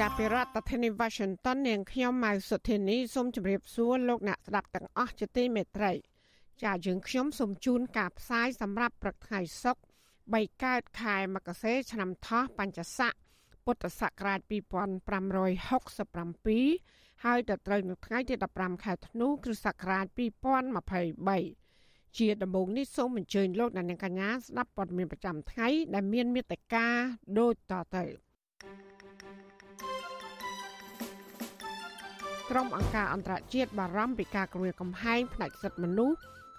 ចាប់ពីរដ្ឋធានី Washington នាងខ្ញុំម៉ៅសុធានីសូមជម្រាបសួរលោកអ្នកស្ដាប់ទាំងអស់ជាទីមេត្រី ចាយើងខ្ញុំសូមជូនការផ្សាយសម្រាប់ព្រឹកថ្ងៃសុក្រ3កើតខែមករាឆ្នាំថោះបញ្ញស័កពុទ្ធសករាជ2567ហើយដល់ត្រូវនៅថ្ងៃទី15ខែធ្នូគ្រិស្តសករាជ2023ជាដំបូងនេះសូមអញ្ជើញលោកអ្នកនាងកញ្ញាស្ដាប់ព័ត៌មានប្រចាំថ្ងៃដែលមានមេត្តាដូចតទៅ ក្រុមអង្គការអន្តរជាតិបារម្ភពីការគំរាមកំហែងផ្នែកសិទ្ធិមនុស្ស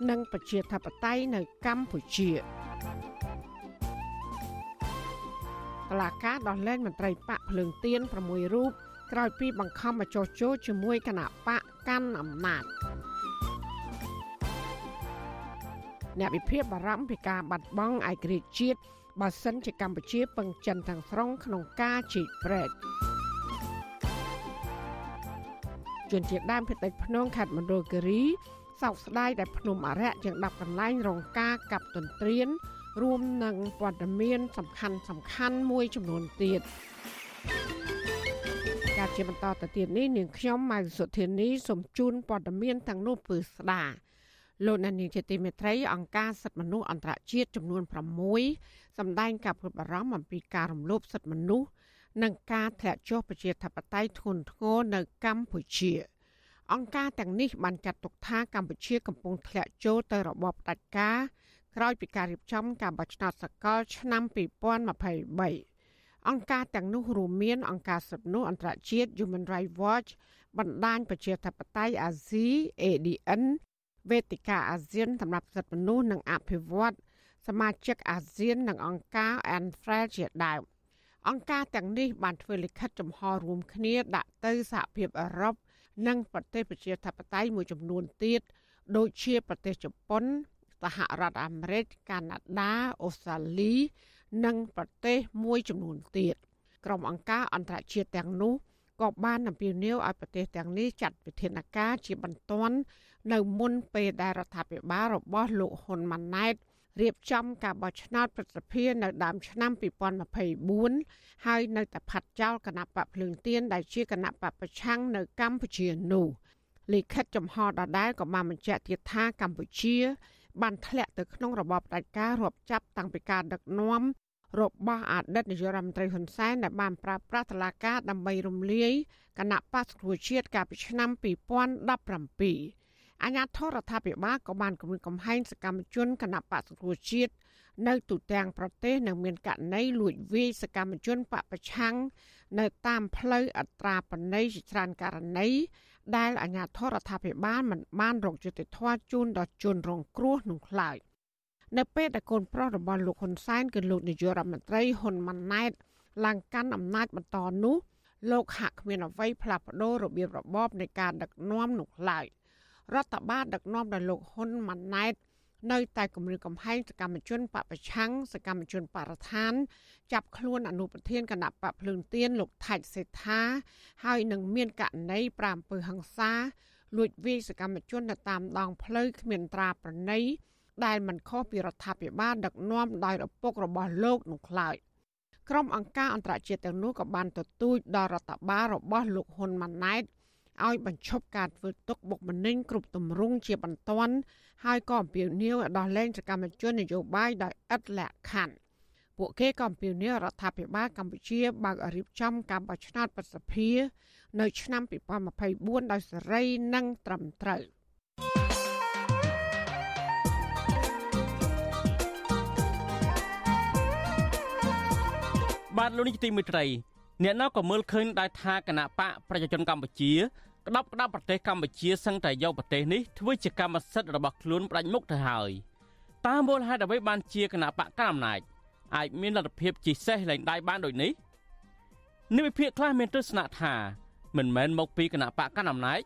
និងប្រជាធិបតេយ្យនៅកម្ពុជាតឡាការដោះលែងមន្ត្រីបកភ្លើងទៀន6រូបក្រោយពីបង្ខំឲ្យចុះចូលជាមួយគណៈបកកាន់អំណាចអ្នកវិភាគបារម្ភពីការបាត់បង់ឯករាជ្យជាតិបើសិនជាកម្ពុជាពឹងចិនទាំងស្រុងក្នុងការជីកព្រែក ជនជាតិដើមភាគតិចភ្នងខេត្តមណ្ឌលគិរីសោកស្ដាយដែលភ្នំអរិយជាង10កន្លែងរងការកាប់ទន្ទ្រានរួមនឹងព័ត៌មានសំខាន់សំខាន់មួយចំនួនទៀតការជាបន្តទៅទៀតនេះនាងខ្ញុំម៉ៅសុធានីសូមជូនព័ត៌មានទាំងនោះពឺស្ដាលោកនានីជាទីមេត្រីអង្គការសិទ្ធិមនុស្សអន្តរជាតិចំនួន6សម្ដែងការព្រួយបារម្ភអំពីការរំលោភសិទ្ធិមនុស្ស និងការធ្លាក់ចុះប្រជាធិបតេយ្យធ្ងន់ធ្ងរនៅកម្ពុជា អង្គការទាំងនេះបានចាត់ទុកថាកម្ពុជាកំពុងធ្លាក់ចូលទៅរបបផ្ដាច់ការក្រោយពីការរៀបចំការបោះឆ្នោតសកលឆ្នាំ2023អង្គការទាំងនោះរួមមានអង្គការសិទ្ធិមនុស្សអន្តរជាតិ Human Rights Watch បណ្ដាញប្រជាធិបតេយ្យអាស៊ី ADN វេទិកាអាស៊ានសម្រាប់សិទ្ធិមនុស្សនិងអភិវឌ្ឍសមាជិកអាស៊ាននិងអង្គការ ANFREL ជាដើម អង្គការទាំងនេះបានធ្វើលិខិតចំហរួមគ្នាដាក់ទៅសហភាពអឺរ៉ុបនិងប្រទេសប្រជាធិបតេយ្យមួយចំនួនទៀតដូចជាប្រទេសជប៉ុនសហរដ្ឋអាមេរិកកាណាដាអូស្ត្រាលី និងប្រទេសមួយចំនួនទៀតក្រុមអង្គការអន្តរជាតិទាំងនោះក៏បានអំពាវនាវឲ្យប្រទេសទាំងនេះចាត់វិធានការជាបន្ទាន់នៅមុនពេលដែលរដ្ឋាភិបាលរបស់លោកហ៊ុនម៉ាណែត រៀបចំការបោះឆ្នោតប្រសិទ្ធភាពនៅដើមឆ្នាំ2024ហើយនៅតែផាត់ចោលគណៈបកភ្លើងទៀនដែលជាគណៈបកប្រឆាំងនៅកម្ពុជានោះលិខិតចំហដដែលក៏បានបញ្ជាក់ទៀតថាកម្ពុជា បានធ្លាក់ទៅក្នុងរបបផ្ដាច់ការរាប់ចាប់តាំងពីការដឹកនាំរបស់អតីតនាយករដ្ឋមន្ត្រីហ៊ុនសែនដែលបានប្រើប្រាស់តឡាការដើម្បីរំលាយគណៈបក្សប្រជាជាតិកាលពីឆ្នាំ2017 អាញាធរដ្ឋាភិបាលក៏បានគម្រាមកំហែងសកម្មជនគណៈបកសង្គ្រោះជាតិនៅទូទាំងប្រទេសនៅមានករណីលួចវាយសកម្មជនបពប្រឆាំងនៅតាមផ្លូវអត្រាបណីជាច្រើនករណីដែលអាញាធរដ្ឋាភិបាលមិនបានរកយុត្តិធម៌ជូនដល់ជនរងគ្រោះនោះឡើយនៅពេលដែលកូនប្រុសរបស់លោកហ៊ុនសែនគឺលោកនាយករដ្ឋមន្ត្រីហ៊ុនម៉ាណែតឡើងកាន់អំណាចបន្តនោះលោកហាក់គ្មានអ្វីផ្លាស់ប្ដូររបៀបរបបនៃការដឹកនាំនោះឡើយ។ រដ្ឋបាលដឹកនាំដោយលោកហ៊ុនម៉ាណែតនៅតែគម្រាមកំហែងសកម្មជនបពប្រឆាំងសកម្មជនបរិស្ថាន ចាប់ខ្លួនអនុប្រធានគណៈបកភ្លើងទៀនលោកថៃសេដ្ឋាហើយនឹងមានករណី5អំពើហិង្សាលួចវាយសកម្មជននៅតាមដងផ្លូវគ្មានត្រាប្រណីដែលមិនខុសពីរដ្ឋាភិបាលដឹកនាំដោយឪពុករបស់លោកនោះឡើយក្រុមអង្គការអន្តរជាតិទាំងនោះក៏បានទទូចដល់រដ្ឋបាលរបស់លោកហ៊ុនម៉ាណែត ឲ្យបញ្ឈប់ការធ្វើទុកបុកម្នេញគ្រប់ទម្រង់ជាបន្ទាន់ហើយក៏អំពាវនាវឲ្យដោះលែងសកម្មជននយោបាយដោយឥតលក្ខខណ្ឌពួកគេក៏អំពាវនាវរដ្ឋាភិបាលកម្ពុជាបើករៀបចំការបោះឆ្នោតប្រសិទ្ធភាពនៅឆ្នាំ2024ដោយសេរីនិងត្រឹមត្រូវបាទលោកនេះទីមេត្រី អ្នកនៅក៏មើលឃើញដែរថាគណៈបកប្រជាជនកម្ពុជាក្តាប់ក្តាប់ប្រទេសកម្ពុជាសឹងតែយកប្រទេសនេះធ្វើជាកម្មសិទ្ធិរបស់ខ្លួនផ្ដាច់មុខទៅហើយតើមូលហេតុអ្វីបានជាគណៈបកកណ្ដាលអំណាចអាចមានលទ្ធភាពជាសេះលែងដៃបានដូចនេះនិវិភាកខ្លះមានទស្សនៈថាមិនមែនមកពីគណៈបកកណ្ដាលអំណាច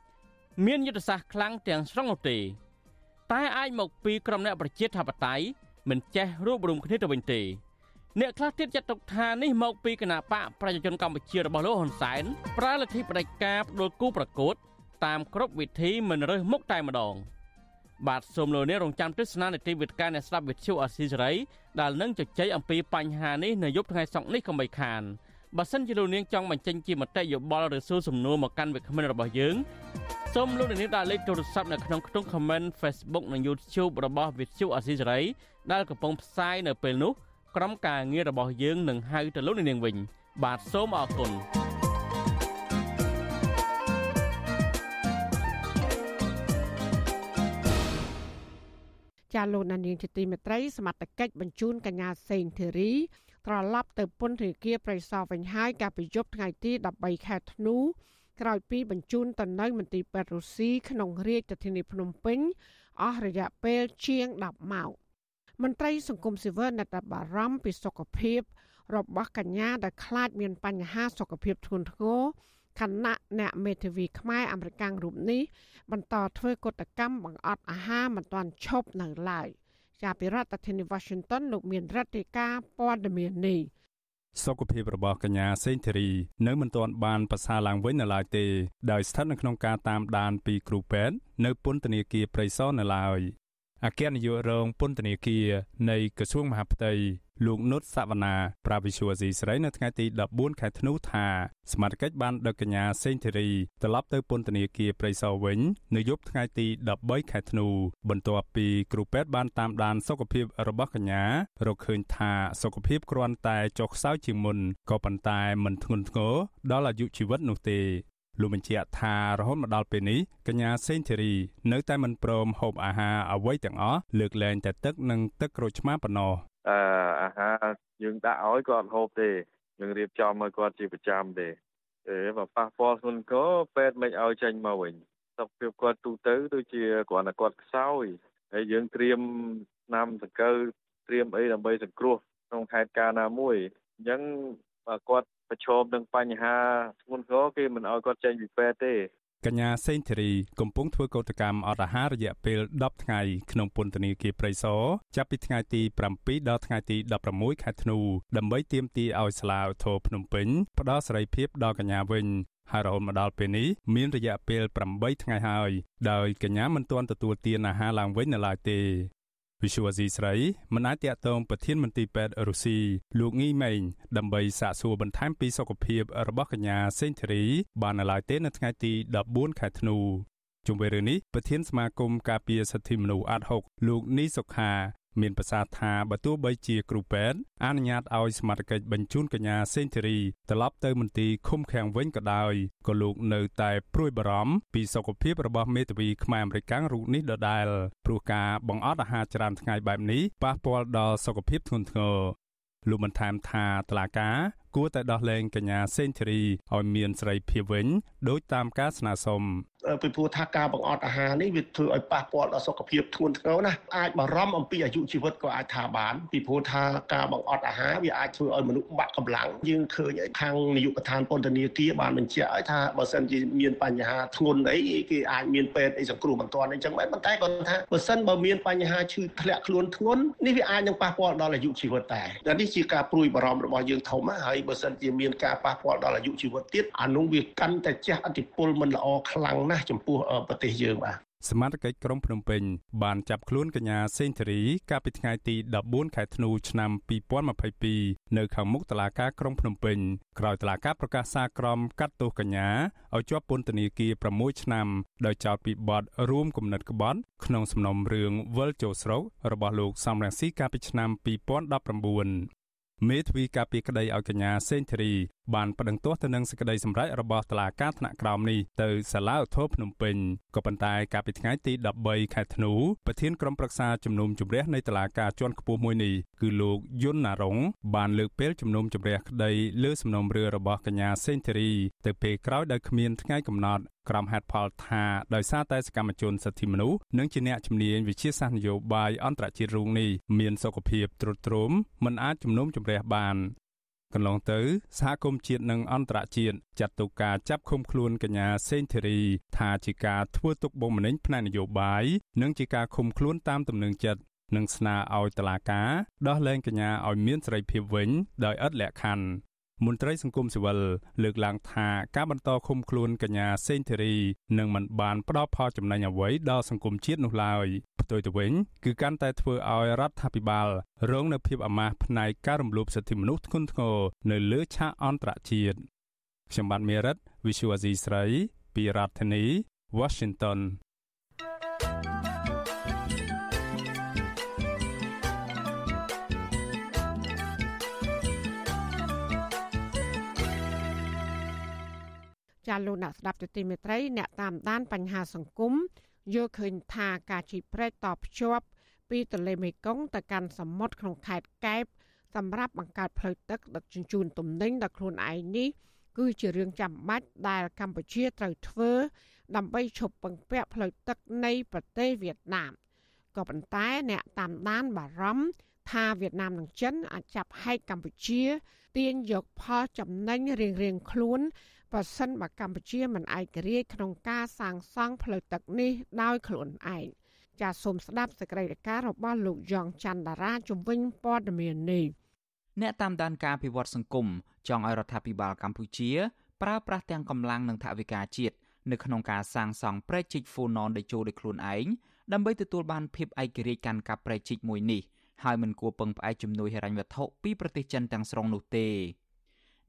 មានយុទ្ធសាស្ត្រខ្លាំងទាំងស្រុងនោះទេ តែអាចមកពីក្រុមអ្នកប្រជាធិបតេយ្យមិនចេះរួបរวมគ្នាទៅវិញទេ អ្នកខ្លះទៀតចាត់ទុកថានេះមកពីគណៈបកប្រជាជនកម្ពុជារបស់លោកហ៊ុនសែនប្រើលទ្ធិបដិការផ្ដួលគូប្រកួត តាមគ្រប់វិធីមិនរើសមុខតែម្ដង បាទសូមលោកអ្នករងចាំទស្សនានីតិវិទ្យាអ្នកស្ដាប់វិទ្យុអស៊ីសេរីដែលនឹងជជែកអំពីបញ្ហានេះនៅយប់ថ្ងៃសុក្រនេះកុំបីខានបើសិនជាលោកនាងចង់បញ្ចេញជាមតិយោបល់ឬសួរសំណួរមកកាន់វិក្កាមរបស់យើងសូមលោកនាងដាក់លេខទូរស័ព្ទនៅក្នុងខ្ទង់ comment Facebook និង YouTube របស់វិទ្យុអស៊ីសេរីដែលកំពុងផ្សាយនៅពេលនេះ ក្រុមការងាររបស់យើងនឹងហៅទៅលោកនាងវិញ បាទសូមអរគុណចាលោកនាងជាទីមេត្រីសមត្ថកិច្ចបញ្ជូនកញ្ញាសេងធីរីត្រឡប់ទៅពន្ធនាគារប្រៃសណវិញហើយកាលពីយប់ថ្ងៃទី13ខែធ្នូក្រោយពីបញ្ជូនទៅនៅមន្ទីរពេទ្យរុស្ស៊ីក្នុងរាជធានីភ្នំពេញអស់រយៈពេលជាង10ម៉ោង មន្ត្រីសង្គមស៊ីវិលនៅតែបារម្ភពីសុខភាពរបស់កញ្ញាដែលខ្លាចមានបញ្ហាសុខភាពធ្ងន់ធ្ងរខណៈអ្នកមេធាវីខ្មែរអមេរិកាំងរូបនេះបន្តធ្វើកតកម្មបង្អត់អាហារមិនទាន់ឈប់នៅឡើយជាពីរដ្ឋធានី Washington លោកមានរដ្ឋាភិការព័ត៌មាននេះសុខភាពរបស់កញ្ញាសេងធីរីនៅមិនទាន់បានប្រសើរឡើងវិញនៅឡើយទេដោយស្ថិតនៅក្នុងការតាមដានពីគ្រូពេទ្យនៅពន្ធនាគារព្រៃសរនៅឡើយ អគ្គនាយករងពន្ធនាគារនៃក្រសួងមហាផ្ទៃលោកនុតសវណ្ណាប្រាវិសុវស៊ីស្រីនៅថ្ងៃទី14ខែធ្នូថាសមាជិកបានដឹកកញ្ញាសេងធីរីត្រឡប់ទៅពន្ធនាគារព្រៃសរវិញនៅយប់ថ្ងៃទី13ខែធ្នូបន្ទាប់ពីគ្រូពេទ្យបានតាមដានសុខភាពរបស់កញ្ញារកឃើញថាសុខភាពគ្រាន់តែចុះខ្សោយជាងមុនក៏ប៉ុន្តែមិនធ្ងន់ធ្ងរដល់អាយុជីវិតនោះទេ លោកបញ្ជាក់ថារហូតមកដល់ពេលនេះកញ្ញាសេងធីរីនៅតែមិនព្រមហូបអាហារអ្វីទាំងអស់លើកលែងតែទឹកនិងទឹកក្រូចឆ្មាប៉ុណ្ណោះអឺអាហារយើងដាក់ឲ្យគាត់ហូបទេយើងរៀបចំឲ្យគាត់ជាប្រចាំទេអេបើប៉ះពាល់ធ្ងន់ធ្ងរពេទ្យមិនឲ្យចេញមកវិញសុខភាពគាត់ទូទៅដូចជាគ្រាន់តែគាត់ខ្សោយហើយយើងត្រៀមឆ្នាំសង្កូវត្រៀមអីដើម្បីសង្គ្រោះក្នុងហេតុការណ៍ណាមួយអញ្ចឹងបើគាត់ ប្រឈមនឹងបញ្ហាធ្ងន់ធ្ងរគេមិនឲ្យគាត់ចេញពីពេទ្យទេកញ្ញាសេងធីរីកំពុងធ្វើកោតកម្មអត់អាហាររយៈពេល10ថ្ងៃក្នុងពន្ធនាគារព្រៃសរចាប់ពីថ្ងៃទី7ដល់ថ្ងៃទី16ខែធ្នូដើម្បីទាមទារឲ្យសាលាឧទ្ធរភ្នំពេញផ្ដល់សេរីភាពដល់កញ្ញាវិញហើយរហូតមកដល់ពេលនេះមានរយៈពេល8ថ្ងៃហើយដោយកញ្ញាមិនទាន់ទទួលទានអាហារឡើងវិញនៅឡើយទេ វិសុវអាស៊ីស្រីមិនអាចតាក់ទងប្រធានមន្ត្រីពេទ្យរុស្ស៊ីលោកងីម៉េងដើម្បីសាកសួរបន្ថែមពីសុខភាពរបស់កញ្ញាសេងធីរី បាននៅឡើយទេនៅថ្ងៃទី14ខែធ្នូជុំវិញរឿងនេះប្រធានសមាគមការពារសិទ្ធិមនុស្សអាត់ហុកលោកនីសុខា មានប្រសាសន៍ថាបើទោះបីជាគ្រូពេទ្យអនុញ្ញាតឲ្យសមត្ថកិច្ចបញ្ជូនកញ្ញាសេងធីរីត្រឡប់ទៅមន្ទីរឃុំឃាំងវិញក៏ដោយក៏លោកនៅតែព្រួយបារម្ភពីសុខភាពរបស់មេធាវីខ្មែរអមេរិករូបនេះដដែលព្រោះការបង្អត់អាហារច្រើនថ្ងៃបែបនេះប៉ះពាល់ដល់សុខភាពធ្ងន់ធ្ងរលោកបានថែមថាតឡាកាគួរតែដោះលែងកញ្ញាសេងធីរីឲ្យមានសេរីភាពវិញដោយតាមការស្នើសុំពីព្រោះថាការបង្អត់អាហារនេះវាធ្វើឲ្យប៉ះពាល់ដល់សុខភាពធ្ងន់ធ្ងរណាស់អាចបារម្ភអំពីអាយុជីវិតក៏អាចថាបានពីព្រោះថាការបង្អត់អាហារវាអាចធ្វើឲ្យមនុស្សបាក់កម្លាំងយើងឃើញខាងនាយកដ្ឋានពន្ធនាគារបានបញ្ជាក់ឲ្យថាបើសិនជាមានបញ្ហាធ្ងន់អីគេអាចមានពេទ្យអីសង្គ្រោះបន្ទាន់អីចឹងបែបប៉ុន្តែគាត់ថាបើសិនបើមានបញ្ហាឈឺធ្លាក់ខ្លួនធ្ងន់នេះវាអាចនឹងប៉ះពាល់ដល់អាយុជីវិតដែរតែនេះជាការព្រួយបារម្ភរបស់យើងធំហើយបើសិនជាមានការប៉ះពាល់ដល់អាយុជីវិតទៀតអានោះវាកាន់តែជះឥទ្ធិពលមិនល្អខ្លាំងណាស់ចំពោះប្រទេសយើងបាទសមាជិកក្រុងភ្នំពេញបានចាប់ខ្លួនកញ្ញាសេងធារីកាលពីថ្ងៃទី14ខែធ្នូឆ្នាំ2022នៅខាងមុខតុលាការក្រុងភ្នំពេញក្រោយតុលាការប្រកាសសារក្រមកាត់ទោសកញ្ញាឲ្យជាប់ពន្ធនាគារ6ឆ្នាំដោយចោទពីបទរួមគំនិតក្បត់ក្នុងសំណុំរឿងវិលចូលស្រុករបស់លោកសំរងស៊ីកាលពីឆ្នាំ2019មេធាវីការពីក្តីឲ្យកញ្ញាសេងធីរី បានប្តឹងទាស់ទៅនឹងសេចក្តីសម្រេចរបស់តុលាការថ្នាក់ក្រោមនេះទៅសាលាឧទ្ធរភ្នំពេញក៏ប៉ុន្តែកាលពីថ្ងៃទី13ខែធ្នូប្រធានក្រុមប្រឹក្សាជំនុំជម្រះនៃតុលាការជាន់ខ្ពស់មួយនេះគឺលោកយុនណារងបានលើកពេលជំនុំជម្រះក្តីលើសំណុំរឿងរបស់កញ្ញាសេងធីរីទៅពេលក្រោយដោយគ្មានថ្ងៃកំណត់ក្រុមហេតុផលថាដោយសារតែសកម្មជនសិទ្ធិមនុស្សនិងជាអ្នកជំនាញវិជាសាស្ត្រនយោបាយអន្តរជាតិរូងនេះមានសុខភាពទ្រុឌទ្រោមមិនអាចជំនុំជម្រះបាន កន្លងទៅសហគមន៍ជាតិនិងអន្តរជាតិចាត់ទុកការចាប់ឃុំខ្លួនកញ្ញាសេងធីរីថាជាការធ្វើទុកបុកម្នេញផ្នែកនយោបាយនិងជាការឃុំខ្លួនតាមទំនឹងចិត្តនិងស្នើឲ្យតុលាការដោះលែងកញ្ញាឲ្យមានសេរីភាពវិញដោយឥតលក្ខខណ្ឌ មន្ត្រីសង្គមស៊ីវិលលើកឡើងថាការបន្តឃុំខ្លួនកញ្ញាសេងធីរីនឹងមិនបានផ្ដល់ផលចំណេញអ្វីដល់សង្គមជាតិនោះឡើយផ្ទុយទៅវិញគឺកាន់តែធ្វើឲ្យរដ្ឋាភិបាលរងនូវភាពអាម៉ាស់ផ្នែកការរំលោភសិទ្ធិមនុស្សធ្ងន់ធ្ងរនៅលើឆាកអន្តរជាតិខ្ញុំបាទមេរិត Visual Asia ស្រីពីរដ្ឋធានី Washington ចាលោកអ្នកស្ដាប់ទទីមេត្រី អ្នកតាមដានបញ្ហាសង្គមយល់ឃើញថាការជីប្រែកតភ្ជាប់ ពីទន្លេមេគង្គទៅកាន់សមុទ្រក្នុងខេត្តកែបសម្រាប់បង្កើតផ្លូវទឹកដឹកជញ្ជូនទំនិញដល់ខ្លួនឯងនេះគឺជារឿងចាំបាច់ដែលកម្ពុជាត្រូវធ្វើ ដើម្បីឈប់ពឹងពាក់ផ្លូវទឹកនៃប្រទេសវៀតណាមក៏ប៉ុន្តែអ្នកតាមដានបារម្ភថាវៀតណាមនិងចិនអាចចាប់ហែកកម្ពុជាទាញយកផលចំណេញរៀងៗខ្លួន បើសិនបើកម្ពុជាមិនឯករាជ្យក្នុងការសាងសង់ផ្លូវទឹកនេះដោយខ្លួនឯងចាសសូមស្ដាប់សេចក្តីរាយការណ៍របស់លោកយ៉ងច័ន្ទតារាជំវិញព័ត៌មាននេះអ្នកតាមដានការពិវត្តសង្គមចង់ឲ្យរដ្ឋាភិបាលកម្ពុជា ប្រើប្រាស់ទាំងកម្លាំងនិងថវិកាជាតិនៅក្នុងការសាងសង់ព្រែកជីកហ្វូណនដោយចូលដោយខ្លួនឯងដើម្បីទទួលបានភាពឯករាជ្យកាន់កាប់ព្រែកជីកមួយនេះហើយមិនគួរពឹងផ្អែកជំនួយហិរញ្ញវត្ថុពីប្រទេសចិនទាំងស្រុងនោះទេ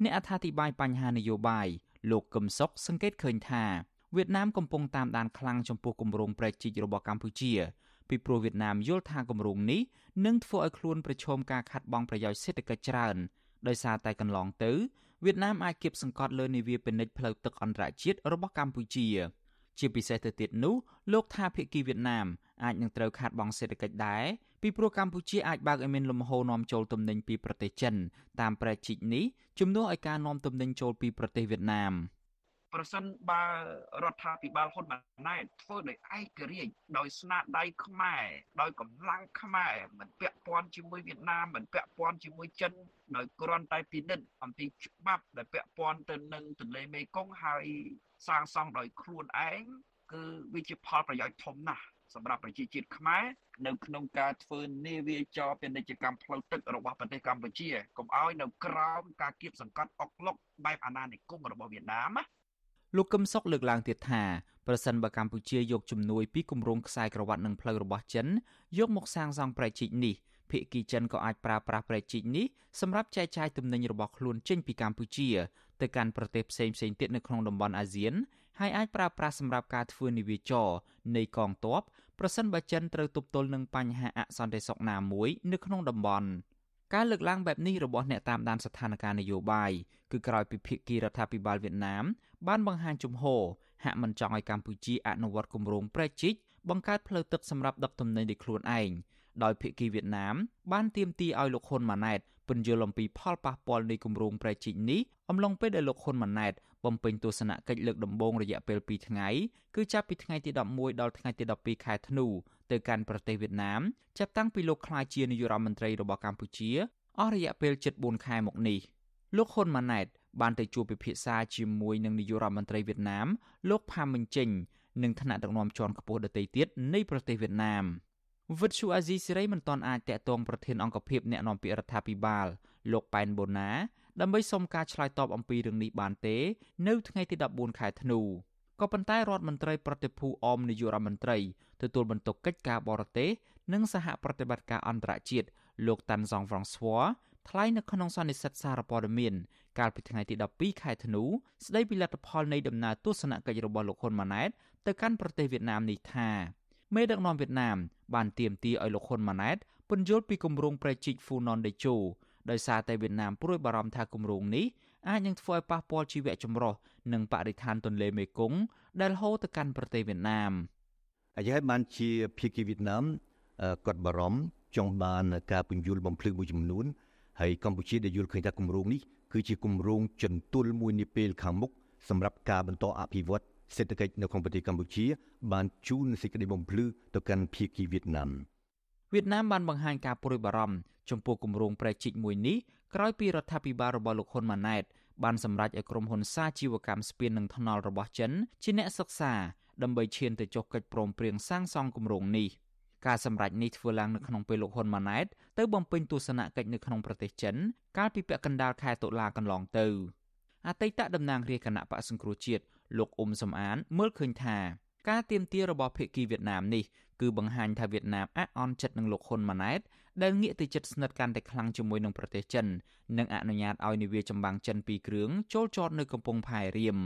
អ្នកអត្ថាធិប្បាយបញ្ហានយោបាយ លោកកឹមសុខសង្កេតឃើញថាវៀតណាមកំពុងតាមដានខ្លាំងចំពោះគម្រោងប្រែកជីករបស់កម្ពុជាពីព្រោះវៀតណាមយល់ថាគម្រោងនេះនឹងធ្វើឲ្យខ្លួនប្រឈមការខាត់បងប្រយោជន៍សេដ្ឋកិច្ចច្រើនដោយសារតែកន្លងទៅវៀតណាមអាចគៀបសង្កត់លើនាវាពាណិជ្ជផ្លូវទឹកអន្តរជាតិរបស់កម្ពុជា ជាពិសេសទៅទៀតនោះលោកថាភាគីវៀតណាមអាចនឹងត្រូវខាត់បងសេដ្ឋកិច្ចដែរពីព្រោះកម្ពុជាអាចបើកឲ្យមានលំហូរនាំចូលទំនិញពីប្រទេសចិនតាមប្រែជីកនេះជំនួសឲ្យការនាំទំនិញចូលពីប្រទេសវៀតណាម ប្រសិនបើរដ្ឋាភិបាលហ៊ុនម៉ាណែតធ្វើដោយឯករាជ្យដោយស្នាដៃខ្មែរដោយកម្លាំងខ្មែរមិនពាក់ព័ន្ធជាមួយវៀតណាមមិនពាក់ព័ន្ធជាមួយចិនដោយគ្រាន់តែពិនិត្យអំពីច្បាប់ដែលពាក់ព័ន្ធទៅនឹងទន្លេមេគង្គហើយសាងសង់ដោយខ្លួនឯងគឺវាជាផលប្រយោជន៍ធំណាស់សម្រាប់ប្រជាជាតិខ្មែរនៅក្នុងការធ្វើនាវាចរពាណិជ្ជកម្មផ្លូវទឹករបស់ប្រទេសកម្ពុជាកុំឲ្យនៅក្រោមការគៀបសង្កត់អុកឡុកបែបអាណានិគមរបស់វៀតណាមណា លោកកឹមសុខលើកឡើងទៀតថាប្រសិនបើកម្ពុជាយកជំនួយពីគម្រោងខ្សែក្រវ៉ាត់និងផ្លូវរបស់ចិនយកមកសាងសង់ប្រែកជីកនេះភាគីចិនក៏អាចប្រើប្រាស់ប្រែកជីកនេះសម្រាប់ចែកចាយទំនិញរបស់ខ្លួនចេញពីកម្ពុជាទៅកាន់ប្រទេសផ្សេងៗទៀតនៅក្នុងតំបន់អាស៊ានហើយអាចប្រើប្រាស់សម្រាប់ការធ្វើនាវាចរនៃកងទ័ពប្រសិនបើចិនត្រូវទប់ទល់នឹងបញ្ហាអសន្តិសុខណាមួយនៅក្នុងតំបន់ការលើកឡើងបែបនេះរបស់អ្នកតាមដានស្ថានភាពនយោបាយគឺក្រោយពីភាគីរដ្ឋាភិបាលវៀតណាម បានបង្ហាញជំហរហាក់មិនចង់ឲ្យកម្ពុជាអនុវត្តគម្រោងប្រែជីកបង្កើតផ្លូវទឹកសម្រាប់ដឹកទំនិញដោយខ្លួនឯងដោយភាគីវៀតណាមបានទាមទារឲ្យលោកហ៊ុនម៉ាណែតពន្យល់អំពីផលប៉ះពាល់នៃគម្រោងប្រែជីកនេះអំឡុងពេលដែលលោកហ៊ុនម៉ាណែតបំពេញទស្សនកិច្ចលើកដំបូងរយៈពេល2ថ្ងៃគឺចាប់ពីថ្ងៃទី11ដល់ថ្ងៃទី12ខែធ្នូទៅកាន់ប្រទេសវៀតណាមចាប់តាំងពីលោកក្លាយជានាយករដ្ឋមន្ត្រីរបស់កម្ពុជាអស់រយៈពេល7-4ខែមកនេះ លោកហ៊ុនម៉ាណែតបានទៅជួបពិភាក្សាជាមួយនឹងនាយករដ្ឋមន្ត្រីវៀតណាមលោកផាមិញជិញនិងថ្នាក់ដឹកនាំជាន់ខ្ពស់ដទៃទៀតនៃប្រទេសវៀតណាមវិទ្យុអាស៊ីសេរីមិនទាន់អាចតាក់ទងប្រធានអង្គភិបអ្នកនាំពាក្យរដ្ឋាភិបាលលោកប៉ែនបូណាដើម្បីសុំការឆ្លើយតបអំពីរឿងនេះបានទេនៅថ្ងៃទី14ខែធ្នូក៏ប៉ុន្តែរដ្ឋមន្ត្រីប្រតិភូអមនាយករដ្ឋមន្ត្រីទទួលបន្ទុកកិច្ចការបរទេសនិងសហប្រតិបត្តិការអន្តរជាតិលោកតាន់សងហ្វ្រង់ស្វ័រ ថ្លែងនៅក្នុងសន្និសីទសារព័ត៌មានកាលពីថ្ងៃទី12ខែធ្នូស្ដីពីលទ្ធផលនៃដំណើរទស្សនកិច្ចរបស់លោកហ៊ុនម៉ាណែតទៅកាន់ប្រទេសវៀតណាមនេះថាមេដឹកនាំវៀតណាមបានទាមទារឲ្យលោកហ៊ុនម៉ាណែតពន្យល់ពីគម្រោងប្រជិកហ្វូណនដេជោដោយសារតែវៀតណាមព្រួយបារម្ភថាគម្រោងនេះអាចនឹងធ្វើឲ្យប៉ះពាល់ជីវៈចម្រុះនិងបរិស្ថានទន្លេមេគង្គដែលហូរទៅកាន់ប្រទេសវៀតណាមហើយហើយបានជាភាគីវៀតណាមគាត់បារម្ភចង់បានការពន្យល់បំភ្លឺមួយចំនួន ហើយកម្ពុជាដែលយល់ឃើញថាគម្រោងនេះគឺជាគម្រោងចន្ទុលមួយនាពេលខាងមុខសម្រាប់ការបន្តអភិវឌ្ឍសេដ្ឋកិច្ចនៅក្នុងប្រទេសកម្ពុជា បានជូនសេចក្តីបំភ្លឺទៅកាន់ភាគីវៀតណាមវៀតណាមបានបង្ហាញការព្រួយបារម្ភចំពោះគម្រោងប្រែជីកមួយនេះក្រោយពីរដ្ឋាភិបាលរបស់លោកហ៊ុនម៉ាណែតបានសម្រេចឲ្យក្រុមហ៊ុនសាជីវកម្មស្ពាននិងថ្នល់របស់ចិនជាអ្នកសិក្សាដើម្បីឈានទៅចុះកិច្ចព្រមព្រៀងសាងសង់គម្រោងនេះការសម្រេចនេះធ្វើឡើងនៅក្នុងពេលលោកហ៊ុនម៉ាណែត ទៅបំពេញទស្សនកិច្ចនៅក្នុងប្រទេសចិន កាលពីពាក់កណ្ដាលខែតុលាកន្លងទៅអតីតតំណាងរាជគណៈបកសង្គ្រោះជាតិលោកអ៊ុំសំអាន មើលឃើញថាការទៀមទារបស់ភាគីវៀតណាមនេះគឺបង្ហាញថាវៀតណាមអាក់អន់ចិត្តនឹងលោកហ៊ុនម៉ាណែតដែលងាកទៅជិតស្និទ្ធកាន់តែខ្លាំងជាមួយនឹងប្រទេសចិននិងអនុញ្ញាតឲ្យនាវាចម្បាំងចិនពីរគ្រឿងចូលចតនៅកំពង់ផែរៀម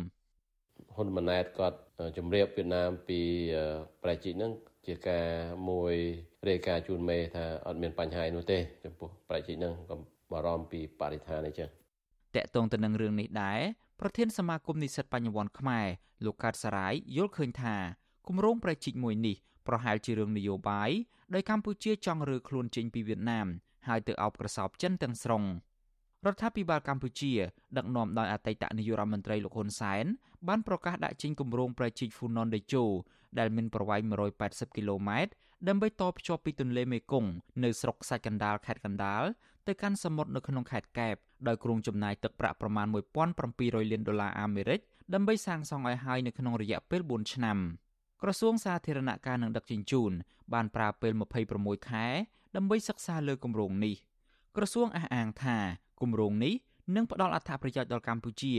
ហ៊ុនម៉ាណែតគាត់ជំរាបវៀតណាមពីប្រជិកហ្នឹង ជាការមួយរាយការណ៍ជូនមេថាអត់មានបញ្ហានោះទេចំពោះប្រជិកហ្នឹងក៏បារម្ភពីបរិស្ថានអីចឹងតកតងទៅនឹងរឿងនេះដែរប្រធានសមាគមនិស្សិតបញ្ញវន្តខ្មែរលោកកើតសរាយយល់ឃើញថាគម្រោងប្រជិកមួយនេះប្រហែលជារឿងនយោបាយដោយកម្ពុជាចង់រើខ្លួនចេញពីវៀតណាមហើយទៅអោបក្រសោបចិនទាំងស្រុងរដ្ឋាភិបាលកម្ពុជាដឹកនាំដោយអតីតនាយករដ្ឋមន្ត្រីលោកហ៊ុនសែនបានប្រកាសដាក់ចេញគម្រោងប្រជិកហ្វូណនដេជោ ដែលមានប្រវែង180គីឡូម៉ែត្រដើម្បីតភ្ជាប់ពីទន្លេមេគង្គនៅស្រុកខ្សាច់កណ្ដាលខេត្តកណ្ដាលទៅកាន់សមុទ្រនៅក្នុងខេត្តកែបដោយគ្រោងចំណាយទឹកប្រាក់ប្រមាណ1700លានដុល្លារអាមេរិកដើម្បីសាងសង់ឲ្យហើយនៅក្នុងរយៈពេល4ឆ្នាំក្រសួងសាធារណការនិងដឹកជញ្ជូនបានប្រើពេល26ខែដើម្បីសិក្សាលើគម្រោងនេះក្រសួងអះអាងថាគម្រោងនេះនឹងផ្ដល់អត្ថប្រយោជន៍ដល់កម្ពុជា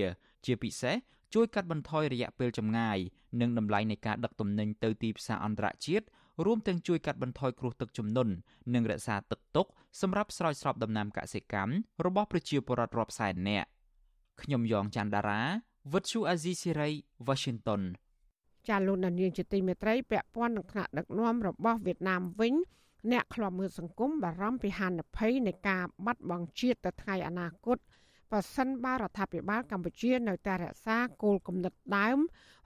ជាពិសេស ជួយកាត់បន្ថយរយៈពេលចម្ងាយនិងតម្លៃនៃការដឹកទំនិញទៅទីផ្សារអន្តរជាតិរួមទាំងជួយកាត់បន្ថយគ្រោះទឹកជំនន់និងរក្សាទឹកទុកសម្រាប់ស្រោចស្រពដំណាំកសិកម្មរបស់ប្រជាពលរដ្ឋរាប់សែននាក់ខ្ញុំយ៉ងច័ន្ទដារាវិទ្យុអាស៊ីសេរី Washington ចាលោកនាងជាទីមេត្រីពាក់ព័ន្ធនឹងថ្នាក់ដឹកនាំរបស់វៀតណាមវិញអ្នកខ្លាំមើលសង្គមបារម្ភពីហានិភ័យនៃការបាត់បង់ជាតិទៅថ្ងៃអនាគត បើសិនបើរដ្ឋាភិបាលកម្ពុជានៅតែរក្សាគោលគំនិតដើម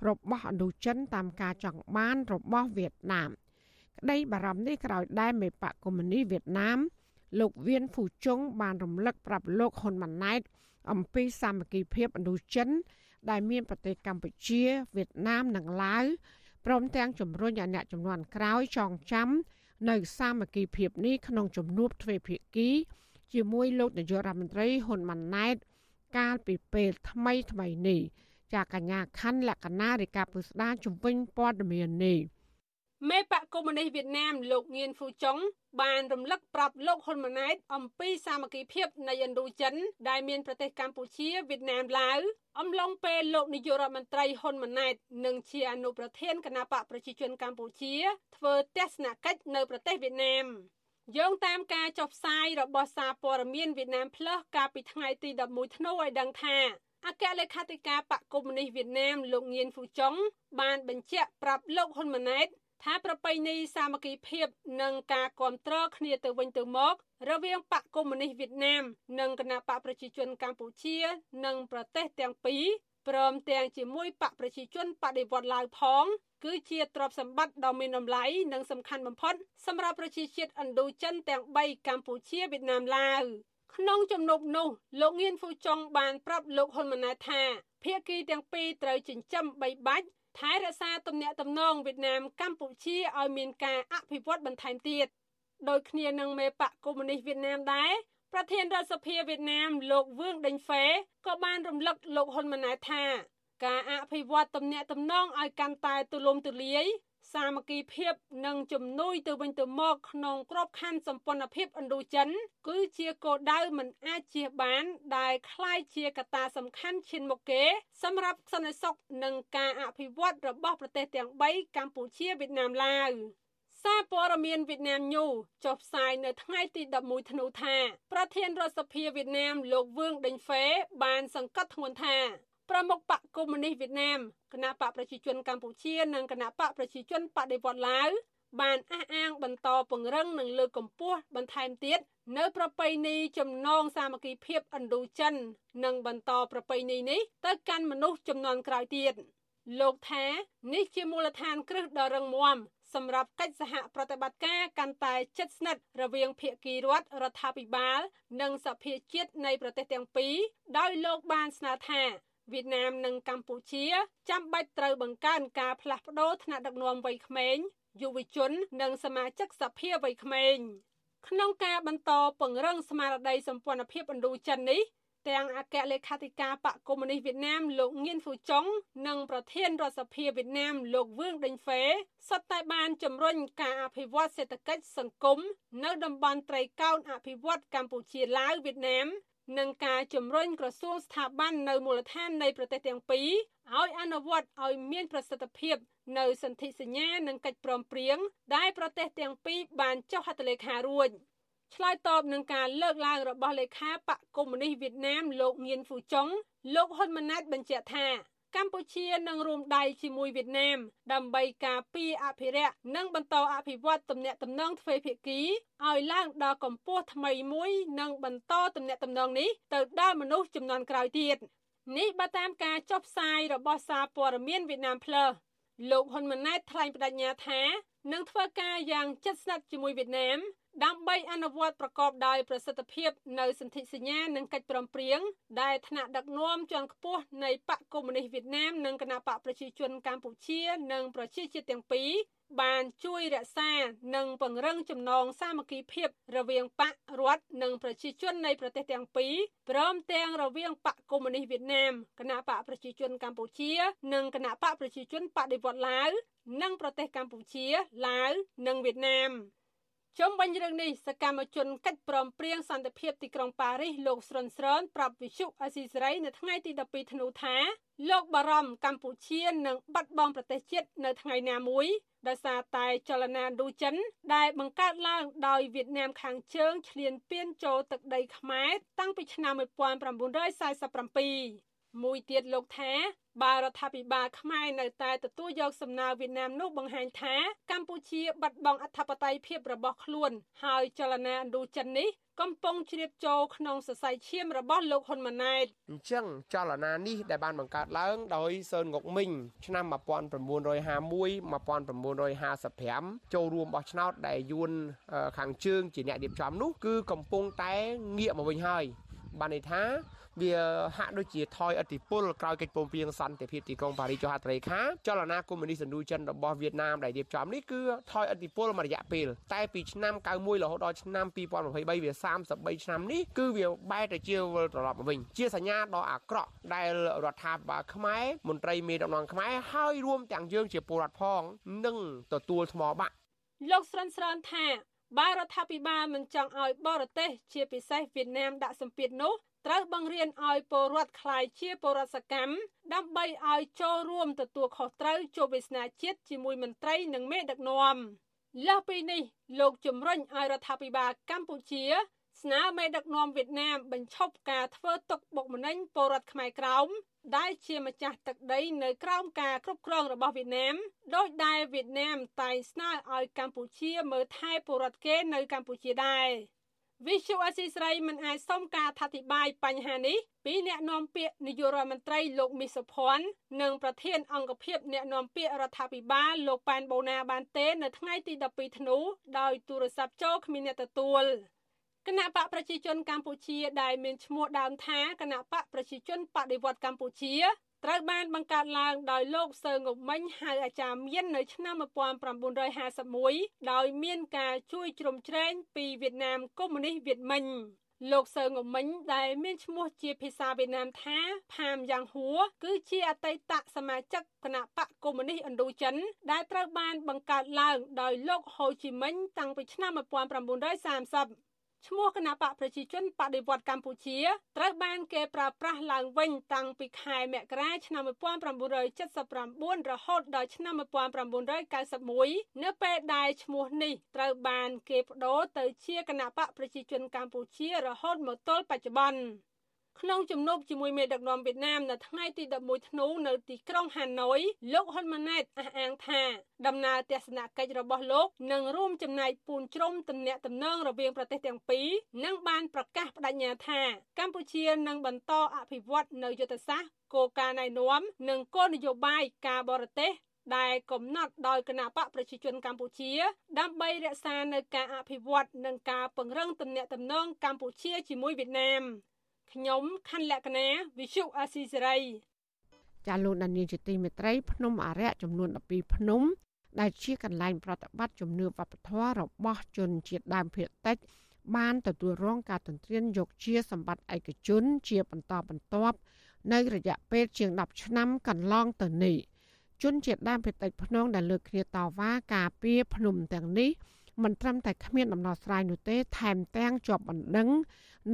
របស់ឥណ្ឌូចិនតាមការចង់បានរបស់វៀតណាមក្តីបារម្ភនេះក្រោយដែលមេបកកុម្មុយនីវៀតណាម លោកវៀនហ្វូជុងបានរំលឹកប្រាប់លោកហ៊ុនម៉ាណែតអំពីសាមគ្គីភាពឥណ្ឌូចិន ដែលមានប្រទេសកម្ពុជាវៀតណាមនិងឡាវព្រមទាំងជំរុញឲ្យអ្នកចំនួនក្រោយចងចាំនៅសាមគ្គីភាពនេះក្នុងជំនួបទ្វេភាគី ជាមួយលោកនាយករដ្ឋមន្ត្រីហ៊ុនម៉ាណែតកាលពីពេលថ្មីថ្មីនេះចាកញ្ញាខណ្ឌលក្ខណារិកាពុស្ដាជំវិញព័ត៌មាននេះមេបកកុម្មុយនីសវៀតណាមលោកងៀនហ្វូចុងបានរំលឹកប្រាប់លោកហ៊ុនម៉ាណែតអំពីសាមគ្គីភាពនៃឥណ្ឌូចិន ដែលមានប្រទេសកម្ពុជាវៀតណាមឡាវអំឡុងពេលលោកនាយករដ្ឋមន្ត្រីហ៊ុនម៉ាណែតនិងជាអនុប្រធានគណៈបកប្រជាជនកម្ពុជាធ្វើទស្សនកិច្ចនៅប្រទេសវៀតណាម យោងតាមការចុះផ្សាយរបស់សារព័ត៌មានវៀតណាម Plus កាលពីថ្ងៃទី11ធ្នូឲ្យដឹងថាអគ្គលេខាធិការបកកុម្មុយនីសវៀតណាមលោកងៀនហ្វូចុងបានបញ្ជាក់ប្រាប់លោកហ៊ុនម៉ាណែតថាប្រពៃណីសាមគ្គីភាពនិងការគ្រប់គ្រងគ្នាទៅវិញទៅមក រវាងបកកុម្មុយនីសវៀតណាម និងគណបកប្រជាជនកម្ពុជា និងប្រទេសទាំងពីរព្រមទាំងជាមួយបកប្រជាជនបដិវត្តឡាវផង គឺជាទ្រព្យសម្បត្តិដ៏មានតម្លៃនិងសំខាន់បំផុតសម្រាប់ប្រជាជាតិឥណ្ឌូចិនទាំង3កម្ពុជាវៀតណាមឡាវក្នុងជំនួបនោះលោកងៀនហ្វូចុងបានប្រាប់លោកហ៊ុនម៉ាណែតថាភាគីទាំងពីរត្រូវចិញ្ចឹមបីបាច់ថែរក្សាទំនាក់ទំនងវៀតណាមកម្ពុជាឲ្យមានការអភិវឌ្ឍបន្ថែមទៀតដោយគ្នានឹងមេបកកុម្មុយនីសវៀតណាមដែរប្រធានរដ្ឋសភាវៀតណាមលោកវឿងដេញហ្វេក៏បានរំលឹកលោកហ៊ុនម៉ាណែតថា ការអភិវឌ្ឍទំនាក់ទំនងឲ្យកាន់តែទូលំទូលាយសាមគ្គីភាពនិងជំនួយទៅវិញទៅមកក្នុងក្របខ័ណ្ឌសម្ព័ន្ធភាពឥណ្ឌូចិន គឺជាគោលដៅមិនអាចជៀសបានដែលคล้ายជាកត្តាសំខាន់ឈានមុខគេ សម្រាប់សន្តិសុខនិងការអភិវឌ្ឍរបស់ប្រទេសទាំង3កម្ពុជាវៀតណាមឡាវសារព័ត៌មានវៀតណាមញូចុះផ្សាយនៅថ្ងៃទី11ធ្នូថាប្រធានរដ្ឋសភាវៀតណាមលោកវឿងដេញហ្វេបានសង្កត់ធ្ងន់ថា ប្រមុខបកកុម្មុយនីសវៀតណាមគណៈបកប្រជាជនកម្ពុជានិងគណៈបកប្រជាជនបដិវត្តឡាវបានអះអាងបន្តពង្រឹងនិងលើកកម្ពស់បន្ថែមទៀតនៅប្រពៃណីចំណងសាមគ្គីភាពឥណ្ឌូចិននិងបន្តប្រពៃណីនេះទៅកាន់មនុស្សចំនួនក្រោយទៀតលោកថានេះជាមូលដ្ឋានគ្រឹះដ៏រឹងមាំសម្រាប់កិច្ចសហប្រតិបត្តិការកាន់តែជិតស្និទ្ធរវាងភាគីរដ្ឋរដ្ឋាភិបាល និងសភាជាតិនៃប្រទេសទាំងពីរដោយលោកបានស្នើថា វៀតណាមនិងកម្ពុជាចាំបាច់ត្រូវបង្កើនការផ្លាស់ប្តូរថ្នាក់ដឹកនាំវ័យក្មេងយុវជននិងសមាជិកសភាវ័យក្មេងក្នុងការបន្តពង្រឹងស្មារតីសម្ព័ន្ធភាពឥណ្ឌូចិននេះទាំងអគ្គលេខាធិការបកកុម្មុយនីសវៀតណាមលោកងៀនហ្វូចុងនិងប្រធានរដ្ឋសភាវៀតណាមលោកវឿងដេញហ្វេសុទ្ធតែបានជំរុញការអភិវឌ្ឍសេដ្ឋកិច្ចសង្គមនៅតំបន់ត្រីកោណអភិវឌ្ឍកម្ពុជាឡាវវៀតណាម និងការជំរុញក្រសួងស្ថាប័ននៅមូលដ្ឋាននៃប្រទេសទាំងពីរឲ្យអនុវត្តឲ្យមានប្រសិទ្ធភាពនៅសន្ធិសញ្ញានិងកិច្ចព្រមព្រៀងដែលប្រទេសទាំងពីរបានចុះហត្ថលេខារួចឆ្លើយតបនឹងការលើកឡើងរបស់លេខាបកកុម្មុយនីសវៀតណាមលោកងៀនហ្វូចុងលោកហ៊ុនម៉ាណែតបញ្ជាក់ថា កម្ពុជានឹងរួមដៃជាមួយវៀតណាមដើម្បីការពារអភិរក្សនិងបន្តអភិវឌ្ឍទំនាក់ទំនងទ្វេភាគីឲ្យឡើងដល់កម្ពស់ថ្មីមួយនិងបន្តទំនាក់ទំនងនេះទៅដល់មនុស្សចំនួនក្រោយទៀតនេះបើតាមការចុះផ្សាយរបស់សារព័ត៌មានវៀតណាមផ្លូវលោកហ៊ុនម៉ាណែតថ្លែងបដិញ្ញាថានឹងធ្វើការយ៉ាងជិតស្និទ្ធជាមួយវៀតណាម ដើម្បីអនុវត្តប្រកបដោយប្រសិទ្ធភាពនៅសន្ធិសញ្ញានិងកិច្ចព្រមព្រៀងដែលថ្នាក់ដឹកនាំជាន់ខ្ពស់នៃបកកុម្មុយនីសវៀតណាមនិងគណបកប្រជាជនកម្ពុជានិងប្រជាជាតិទាំងពីរបានជួយរក្សានិងពង្រឹងចំណងសាមគ្គីភាពរវាងបករដ្ឋនិងប្រជាជននៃប្រទេសទាំងពីរព្រមទាំងរវាងបកកុម្មុយនីសវៀតណាមគណៈបកប្រជាជនកម្ពុជា និងគណៈបកប្រជាជនបដិវត្តឡាវនិងប្រទេសកម្ពុជាឡាវនិងវៀតណាម ជុំវិញរឿងនេះសកម្មជនកិច្ចព្រមព្រៀងសន្តិភាពទីក្រុងប៉ារីសលោកស្រុនស្រនប្រាប់វិសុអស៊ីសេរីនៅថ្ងៃទី12ធ្នូថាលោកបារម្ភកម្ពុជានឹងបាត់បង់ប្រទេសជាតិនៅថ្ងៃណាមួយដោយសារតែចលនាឌូចិន ដែលបង្កើតឡើងដោយវៀតណាមខាងជើងឈ្លានពានចូលទឹកដីខ្មែរតាំងពីឆ្នាំ1947 មួយទៀតលោកថាបើរដ្ឋាភិបាលខ្មែរនៅតែទទួលយកសំណើវៀតណាមនោះបង្ហាញថាកម្ពុជាបាត់បង់អធិបតេយ្យភាពរបស់ខ្លួន ហើយចលនាឥណ្ឌូចិននេះកំពុងជ្រាបចូលក្នុងសរសៃឈាមរបស់លោកហ៊ុនម៉ាណែតអញ្ចឹងចលនានេះដែលបានបង្កើតឡើងដោយសឿនងុកមីងឆ្នាំ1951 1955ចូលរួមបោះឆ្នោតដែលយួនខាងជើងជាអ្នករៀបចំនោះគឺកំពុងតែងាកមកវិញហើយបានន័យថា វាហាក់ដូចជាថយឥទ្ធិពលក្រោយកិច្ចព្រមព្រៀងសន្តិភាពទីក្រុងប៉ារីសចុះហត្ថលេខាចលនាកុម្មុយនីសឥណ្ឌូចិនរបស់វៀតណាមដែលរៀបចំនេះគឺថយឥទ្ធិពលមួយរយៈពេលតែពីឆ្នាំ91រហូតដល់ឆ្នាំ2023វា33ឆ្នាំនេះគឺវាបែរទៅជាវិលត្រឡប់មកវិញជាសញ្ញាដ៏អាក្រក់ដែលរដ្ឋាភិបាលខ្មែរមន្ត្រីមេដឹកនាំខ្មែរហើយរួមទាំងយើងជាពលរដ្ឋផងនឹងទទួលថ្មបាក់លោកស្រិនស្រន់ថាបើរដ្ឋាភិបាលមិនចង់ឲ្យបរទេសជាពិសេសវៀតណាមដាក់សម្ពាធនោះ ត្រូវបង្រៀនឲ្យពលរដ្ឋខ្លាយជាពលរដ្ឋសកម្មដើម្បីឲ្យចូលរួមទទួលខុសត្រូវជោគវាសនាជាតិជាមួយមន្ត្រីនិងមេដឹកនាំលើសពីនេះលោកជំរិញឲ្យរដ្ឋាភិបាលកម្ពុជា ស្នើមេដឹកនាំវៀតណាមបញ្ឈប់ការធ្វើទុកបុកម្នេញពលរដ្ឋខ្មែរក្រោមដែលជាម្ចាស់ទឹកដីនៅក្រោមការគ្រប់គ្រងរបស់វៀតណាមដោយដែលវៀតណាមតែងស្នើឲ្យកម្ពុជាមើលថែពលរដ្ឋគេនៅកម្ពុជាដែរ វិសុអសីស្រីមិនអាចសុំការអធិប្បាយបញ្ហានេះពីអ្នកនាំពាក្យនាយករដ្ឋមន្ត្រីលោកមីសុភ័ណ្ឌនិងប្រធានអង្គភិបអ្នកនាំពាក្យរដ្ឋាភិបាលលោកប៉ែនបូណាបានទេនៅថ្ងៃទី12ធ្នូដោយទូរស័ព្ទចូលគ្មានអ្នកទទួលគណៈបកប្រជាជនកម្ពុជាដែលមានឈ្មោះដើមថាគណៈបកប្រជាជនបដិវត្តកម្ពុជា ត្រូវបានបង្កើតឡើងដោយលោកសើងប់មិញហៅអាចារ្យមាននៅឆ្នាំ1951ដោយមានការជួយជ្រោមជ្រែងពីវៀតណាមកុម្មុយនីសវៀតមិញលោកសើងប់មិញដែលមានឈ្មោះជាភាសាវៀតណាមថាផាមយ៉ាងហួរគឺជាអតីតសមាជិកគណៈបកកុម្មុយនីសឥណ្ឌូចិន ដែលត្រូវបានបង្កើតឡើងដោយលោកហូជីមិញតាំងពីឆ្នាំ1930 ឈ្មោះគណៈបកប្រជាជនបដិវត្តកម្ពុជាត្រូវបានគេប្រើប្រាស់ឡើងវិញតាំងពីខែមករាឆ្នាំ1979រហូតដល់ឆ្នាំ1991នៅពេលដែលឈ្មោះនេះត្រូវបានគេបដូរទៅជាគណៈបកប្រជាជនកម្ពុជារហូតមកទល់បច្ចុប្បន្ន ក្នុងជំនួបជាមួយមេដឹកនាំវៀតណាមនៅថ្ងៃទី11ធ្នូនៅទីក្រុងហាណូយលោកហ៊ុនម៉ាណែតអះអាងថាដំណើរទស្សនកិច្ចរបស់លោកនឹងរួមចំណែកពូនជ្រុំទំនាក់ទំនងរវាងប្រទេសទាំងពីរនិងបានប្រកាសបដិញ្ញាថាកម្ពុជានឹងបន្តអភិវឌ្ឍនៅយុទ្ធសាស្ត្រគោលការណ៍ណែនាំនិងគោលនយោបាយការបរទេសដែលកំណត់ដោយគណៈបកប្រជាជនកម្ពុជា ដើម្បីរក្សានៅការអភិវឌ្ឍនិងការពង្រឹងទំនាក់ទំនងកម្ពុជាជាមួយវៀតណាម ខ្ញុំខណ្ឌលក្ខណាវិសុអាស៊ីសេរីចាលោកដានៀងជាទីមេត្រីភ្នំអរិយចំនួន12ភ្នំ ដែលជាកន្លែងប្រតិបត្តិជំនឿវប្បធម៌របស់ជនជាតិដើមភាគតិចបានទទួលរងការទន្ទ្រានយកជាសម្បត្តិឯកជនជាបន្តបន្ទាប់នៅរយៈពេលជាង10ឆ្នាំកន្លងទៅនេះជនជាតិដើមភាគតិចភ្នងដែលលើកគ្នាតវ៉ាការពារភ្នំទាំងនេះ មិនត្រឹមតែគ្មានដំណោះស្រាយនោះទេ ថែមទាំងជាប់បណ្ដឹង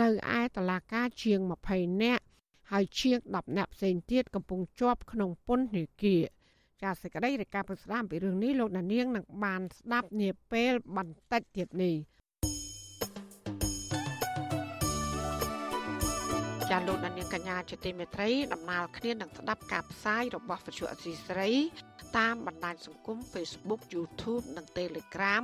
នៅឯតឡាការជាង20នាក់ហើយជាង10នាក់ផ្សេងទៀតកំពុងជាប់ក្នុងពន្ធនាគារចាសសេចក្តីរាយការណ៍ប្រស្ដាមពីរឿងនេះលោកដានៀងនឹងបានស្ដាប់នាពេលបន្តិចទៀតនេះចាលោកដានៀងកញ្ញាជាទីមេត្រីដំណើរគ្នានឹងស្ដាប់ការផ្សាយរបស់វិទ្យុអសីស្រី តាមបណ្ដាញសង្គម Facebook YouTube និង Telegram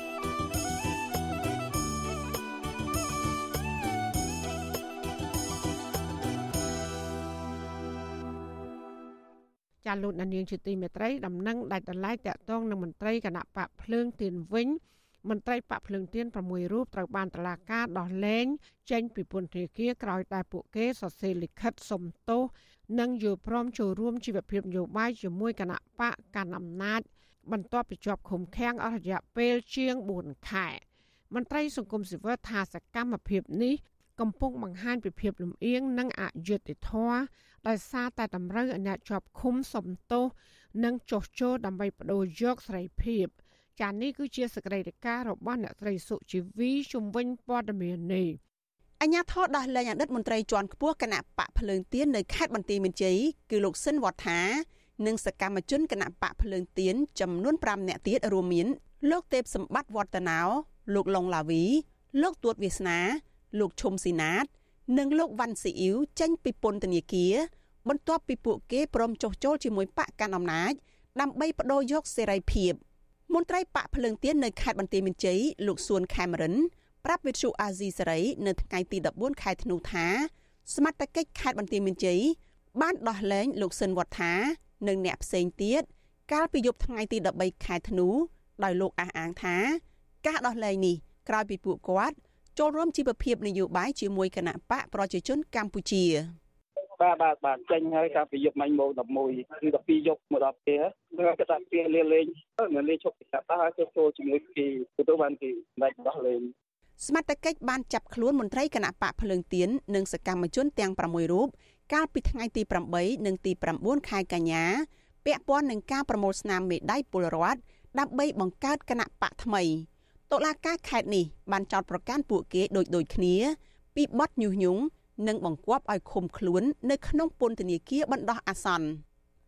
ចាលោកនាងជាទីមេត្រីដំណឹងដាច់ដライតាក់ទងនឹងមន្ត្រីគណៈបកភ្លើងទៀនវិញមន្ត្រីបកភ្លើងទៀន6រូបត្រូវបានតឡាការដោះលែងចេញពីពន្ធនាគារក្រោយតែពួកគេសរសេរលិខិតសុំទោសនិងយល់ព្រមចូលរួមជីវភាពនយោបាយជាមួយគណៈបកកណ្ដាលអំណាច បន្ទាប់ពីជាប់ឃុំឃាំងអស់រយៈពេលជាង4ខែមន្ត្រីសង្គមស៊ីវិលថាសកម្មភាពនេះកំពុងបង្ហាញពីភាពលំអៀងនិងអយុត្តិធម៌ ដោយសារតែតម្រូវឲ្យអ្នកជាប់ឃុំសំទោសនិងចោះចូលដើម្បីបដូរយកសេរីភាពចាននេះគឺជាសកម្មភាពរបស់អ្នកស្រីសុជីវីជំវិញព័ត៌មាននេះអញ្ញាធរដោះលែងអតីតមន្ត្រីជាន់ខ្ពស់គណៈបកភ្លើងទៀននៅខេត្តបន្ទាយមានជ័យគឺលោកស៊ិនវត្ថានិងសកម្មជនគណៈបកភ្លើងទៀនចំនួន5នាក់ទៀតរួមមាន លោកទេពសម្បត្តិវឌ្ឍនោលោកឡុងឡាវី លោកទួតវាសនា លោកឈុំស៊ីណាត និងលោកវ៉ាន់ស៊ីអ៊ីវចេញពីពន្ធនាគារបន្ទាប់ពីពួកគេព្រមចុះចូលជាមួយបកកាន់អំណាចដើម្បីបដូរយកសេរីភាពមន្ត្រីបកភ្លើងទៀននៅខេត្តបន្ទាយមានជ័យលោកសួនខេមរិនប្រាប់វិទ្យុអាស៊ីសេរីនៅថ្ងៃទី14ខែធ្នូថាសមត្ថកិច្ចខេត្តបន្ទាយមានជ័យបានដោះលែងលោកស៊ិនវត្ថានិងអ្នកផ្សេងទៀតកាលពីយប់ថ្ងៃទី13ខែធ្នូដោយលោកអះអាងថា ការដោះលែងនេះក្រោយពីពួកគាត់ ចូលរួមជីវភាពនយោបាយជាមួយគណៈបកប្រជាជនកម្ពុជាបាទបាទបាទចេញហើយកាលពីយប់មិញម៉ោង11គឺ12យប់មកដល់ពេលគឺគេដាក់ពេលលេលេងនៅលេឈប់កាត់ហើយគេចូលជាមួយគេទៅបានគេមិនដោះលេងសមត្ថកិច្ចបានចាប់ខ្លួនមន្ត្រីគណៈបកភ្លើងទៀននិងសកម្មជនទាំង6រូបកាលពីថ្ងៃទី8និងទី9ខែកញ្ញាពាក់ព័ន្ធនឹងការប្រមូលស្នាមមេដៃពលរដ្ឋដើម្បីបង្កើតគណៈបកថ្មី តុលាការខេត្តនេះបានចោទប្រកាន់ពួកគេដូចដូចគ្នា ពីបទញុះញង់និងបង្គាប់ឲ្យឃុំខ្លួននៅក្នុងពន្ធនាគារបណ្ដោះអាសន្ន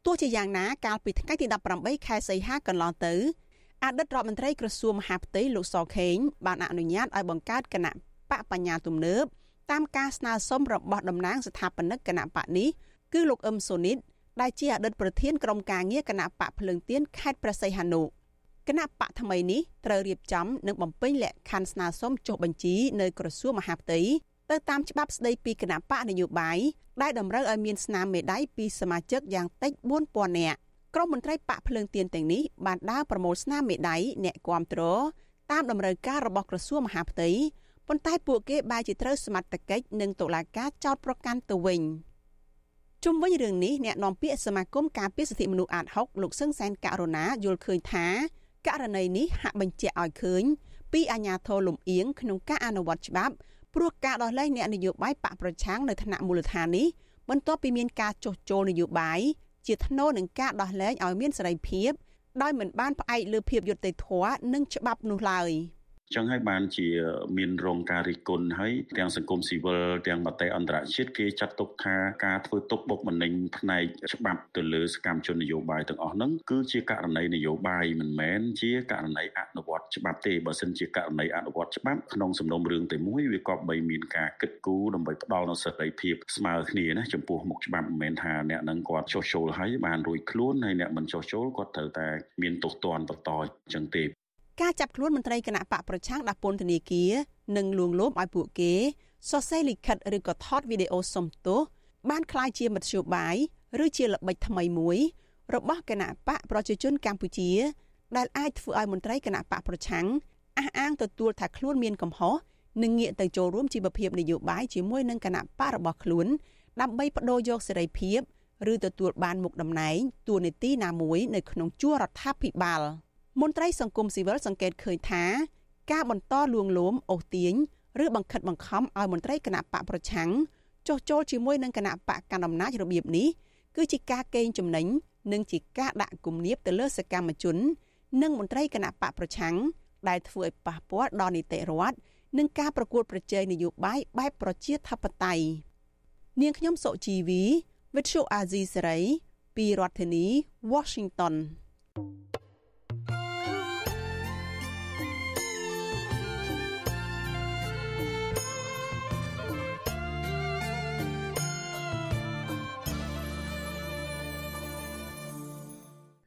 ទោះជាយ៉ាងណាកាលពីថ្ងៃទី18ខែសីហាកន្លងទៅអតីតរដ្ឋមន្ត្រីក្រសួងមហាផ្ទៃលោកសខេងបានអនុញ្ញាតឲ្យបង្កើតគណៈបកបញ្ញាទំនើបតាមការស្នើសុំរបស់តំណាងស្ថាបនិកគណៈបកនេះគឺលោកអឹមសូនីតដែលជាអតីតប្រធានក្រុមការងារគណៈបកភ្លើងទៀនខេត្តព្រះសីហនុ គណៈបកថ្មីនេះត្រូវរៀបចំនិងបំពេញលក្ខខណ្ឌស្នើសុំចុះបញ្ជីនៅក្រសួងមហាផ្ទៃទៅតាមច្បាប់ស្តីពីគណៈបកនយោបាយដែលតម្រូវឲ្យមានស្នាមមេដៃពីសមាជិកយ៉ាងតិច4000នាក់ក្រុមមន្ត្រីបកភ្លើងទៀនទាំងនេះបានដើរប្រមូលស្នាមមេដៃអ្នកគាំទ្រតាមតម្រូវការរបស់ក្រសួងមហាផ្ទៃប៉ុន្តែពួកគេបែរជាត្រូវសមត្ថកិច្ចនិងតុលាការចោទប្រកាន់ទៅវិញជុំវិញរឿងនេះអ្នកនាំពាក្យសមាគមការពារសិទ្ធិមនុស្សអាត6លោកសឹងសែនករណាយល់ឃើញថា ករណីនេះហាក់បញ្ជាក់ឲ្យឃើញពីអាញាធរលំអៀងក្នុងការអនុវត្តច្បាប់ព្រោះការដោះលែងអ្នកនយោបាយបកប្រឆាំងនៅថ្នាក់មូលដ្ឋាននេះបន្ទាប់ពីមានការចុះចូលនយោបាយជាថ្នូរនឹងការដោះលែងឲ្យមានសេរីភាពដោយមិនបានផ្អែកលើភាពយុត្តិធម៌និងច្បាប់នោះឡើយ ចឹងហើយបានជាមានរងការរិះគន់ហើយទាំងសង្គមស៊ីវិលទាំងមតិអន្តរជាតិគេចាត់ទុកថាការធ្វើទុកបុកម្នេញផ្នែកច្បាប់ទៅលើសកម្មជននយោបាយទាំងអស់ហ្នឹងគឺជាករណីនយោបាយមិនមែនជាករណីអនុវត្តច្បាប់ទេបើសិនជាករណីអនុវត្តច្បាប់ក្នុងសំណុំរឿងតែមួយវាក៏បីមានការគិតគូរដើម្បីផ្ដល់នូវសេរីភាពស្មើគ្នាណាចំពោះមុខច្បាប់មិនមែនថាអ្នកនឹងគាត់ចុះចូលហើយបានរួចខ្លួនហើយអ្នកមិនចុះចូលគាត់ត្រូវតែមានទោសទណ្ឌបន្តអញ្ចឹងទេ ការចាប់ខ្លួនមន្ត្រីគណៈបកប្រឆាំងដាក់ពន្ធនាគារនិងលួងលោមឲ្យពួកគេសរសេរលិខិតឬក៏ថតវីដេអូសុំទោសបានคล้ายជាមធ្យោបាយឬជាល្បិចថ្មីមួយ របស់គណៈបកប្រជាជនកម្ពុជា ដែលអាចធ្វើឲ្យមន្ត្រីគណៈបកប្រឆាំងអះអាងទទួលថាខ្លួនមានកំហុសនិងងាកទៅចូលរួមជីវភាពនយោបាយជាមួយនឹងគណៈបករបស់ខ្លួនដើម្បីបដូរយកសេរីភាពឬទទួលបានមុខតំណែងទួនាទីណាមួយនៅក្នុងជួររដ្ឋាភិបាល មន្ត្រីសង្គមស៊ីវិលសង្កេតឃើញថាការបន្តលួងលោមអូសទាញឬបង្ខិតបង្ខំឲ្យមន្ត្រីគណៈបកប្រឆាំងចុះចូលជាមួយនឹងគណៈបកកណ្ដាលអំណាចរបៀបនេះគឺជាការកេងចំណេញនិងជាការដាក់គំនាបទៅលើសកម្មជន និងមន្ត្រីគណៈបកប្រឆាំងដែលធ្វើឲ្យប៉ះពាល់ដល់នីតិរដ្ឋនិងការប្រកួតប្រជែងនយោបាយបែបប្រជាធិបតេយ្យនាងខ្ញុំសុជីវីវិទ្យុអាស៊ីសេរីពីរដ្ឋធានី Washington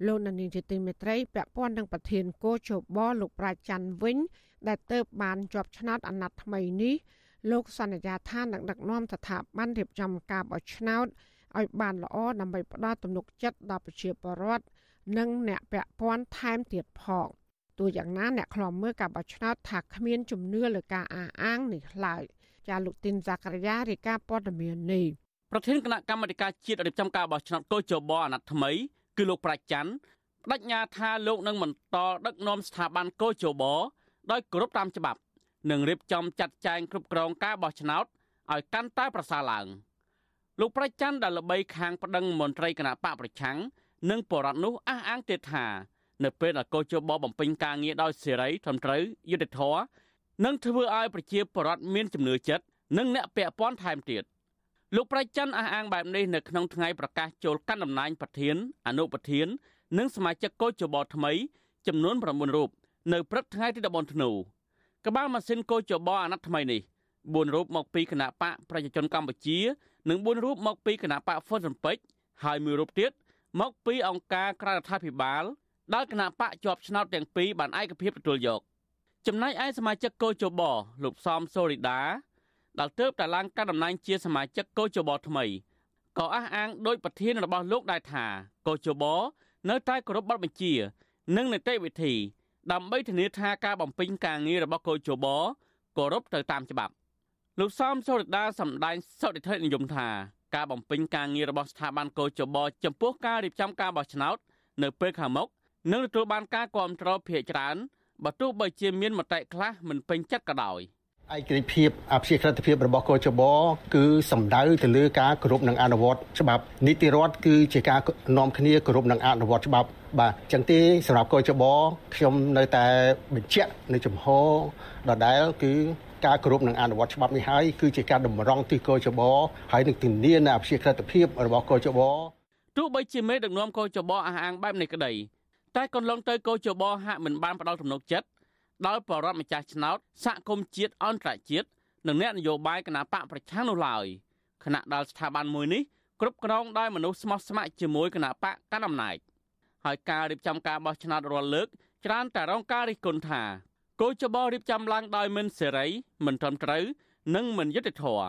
លោកនានីជាទីមេត្រីពាក់ព័ន្ធនឹងប្រធានកោជបលោកប្រាច័ន្ទវិញ ដែលទៅបានជាប់ឆ្នោតអាណត្តិថ្មីនេះលោកសន្យាថានឹងដឹកនាំស្ថាប័នរៀបចំការបោះឆ្នោតឲ្យបានល្អដើម្បីផ្ដល់ទំនុកចិត្តដល់ប្រជាពលរដ្ឋនិងអ្នកពាក់ព័ន្ធថែមទៀតផងទោះយ៉ាងណាអ្នកខ្លំមើលការបោះឆ្នោតថាគ្មានជំនឿលើការអះអាងនេះឡើយចាលោកទីនសាករាយារាយការណ៍ព័ត៌មាននេះប្រធានគណៈកម្មាធិការជាតិរៀបចំការបោះឆ្នោតកោជបអាណត្តិថ្មី គឺលោកប្រាច់ច័ន្ទបដិញ្ញាថាលោកនឹងបន្តដឹកនាំស្ថាប័នកោជបដោយគោរពតាមច្បាប់ និងរៀបចំចាត់ចែងគ្រប់គ្រងការបោះឆ្នោតឲ្យកាន់តែប្រសើរឡើងលោកប្រច័ន្ទដែលល្បីខាងប្តឹងមន្ត្រីគណៈបកប្រឆាំងនិងបរដ្ឋនោះអះអាងទៀតថា នៅពេលដែលកោជបបំពេញការងារដោយសេរីត្រឹមត្រូវយុត្តិធម៌នឹងធ្វើឲ្យប្រជាពលរដ្ឋមានជំនឿចិត្តនិងអ្នកពាក់ព័ន្ធថែមទៀត លោកប្រច័ន្ទអះអាងបែបនេះនៅក្នុងថ្ងៃប្រកាសចូលកាន់តំណែងប្រធានអនុប្រធាន និងសមាជិកកោជបថ្មីចំនួន9រូបនៅព្រឹកថ្ងៃទី14ធ្នូកបាលម៉ាស៊ីនកោជបអាណត្តិថ្មីនេះ4រូបមកពីគណៈបកប្រជាជនកម្ពុជានិង4រូបមកពីគណៈបកហ្វុនស៊ិនពេចហើយមួយរូបទៀតមកពីអង្គការក្រៅរដ្ឋាភិបាលដែលគណៈបកជាប់ឆ្នោតទាំងពីរបានឯកភាពទទួលយកចំណែកឯសមាជិកកោជបលោកសំសូរីដា ដែលទើបតែឡើងកាន់តំណែងជាសមាជិកកោជបថ្មីក៏អះអាងដោយប្រធានរបស់លោកដែរថាកោជបនៅតែគោរពបទបញ្ជា និងនីតិវិធី ដើម្បីធានាថាការបំពេញការងាររបស់កោជបគោរពទៅតាមច្បាប់លោកសំសូរិដាសម្ដែងសុតិធិនិយមថាការបំពេញការងាររបស់ស្ថាប័នកោជបចំពោះការរៀបចំការបោះឆ្នោត នៅពេលខាងមុខនឹងទទួលបានការគាំទ្រភាគច្រើនបើទោះបីជាមានមតិខ្លះមិនពេញចិត្តក៏ដោយ។ ឯករាជ្យភាពអភិក្រិតភាពរបស់កោចបគឺសំដៅទៅលើការគោរពនិងអនុវត្តច្បាប់នីតិរដ្ឋគឺជាការនាំគ្នាគោរពនិងអនុវត្តច្បាប់បាទអញ្ចឹងទេសម្រាប់កោចបខ្ញុំនៅតែបញ្ជាក់នៅចំហដដែលគឺការគោរពនិងអនុវត្តច្បាប់នេះហើយគឺជាការតម្រង់ទិសកោចបហើយនឹងធានានៅអភិក្រិតភាពរបស់កោចបទោះបីជាមេដឹកនាំកោចបអះអាងបែបនេះក្តីតែកន្លងទៅកោចបហាក់មិនបានផ្ដល់ទំនុកចិត្ត ដល់បរដ្ឋម្ចាស់ឆ្នោតសហគមន៍ជាតិអន្តរជាតិនិងអ្នកនយោបាយគណៈបកប្រឆាំងនោះឡើយខណៈដល់ស្ថាប័នមួយនេះគ្រប់គ្រងដោយមនុស្សស្មោះស្ម័គ្រជាមួយគណៈបកកណ្ដាលអំណាចហើយការរៀបចំការបោះឆ្នោតរាល់លើកច្រើនតែរងការរិះគន់ថាគោចបរៀបចំឡើងដោយមិនសេរី មិនត្រឹមត្រូវ និងមិនយុត្តិធម៌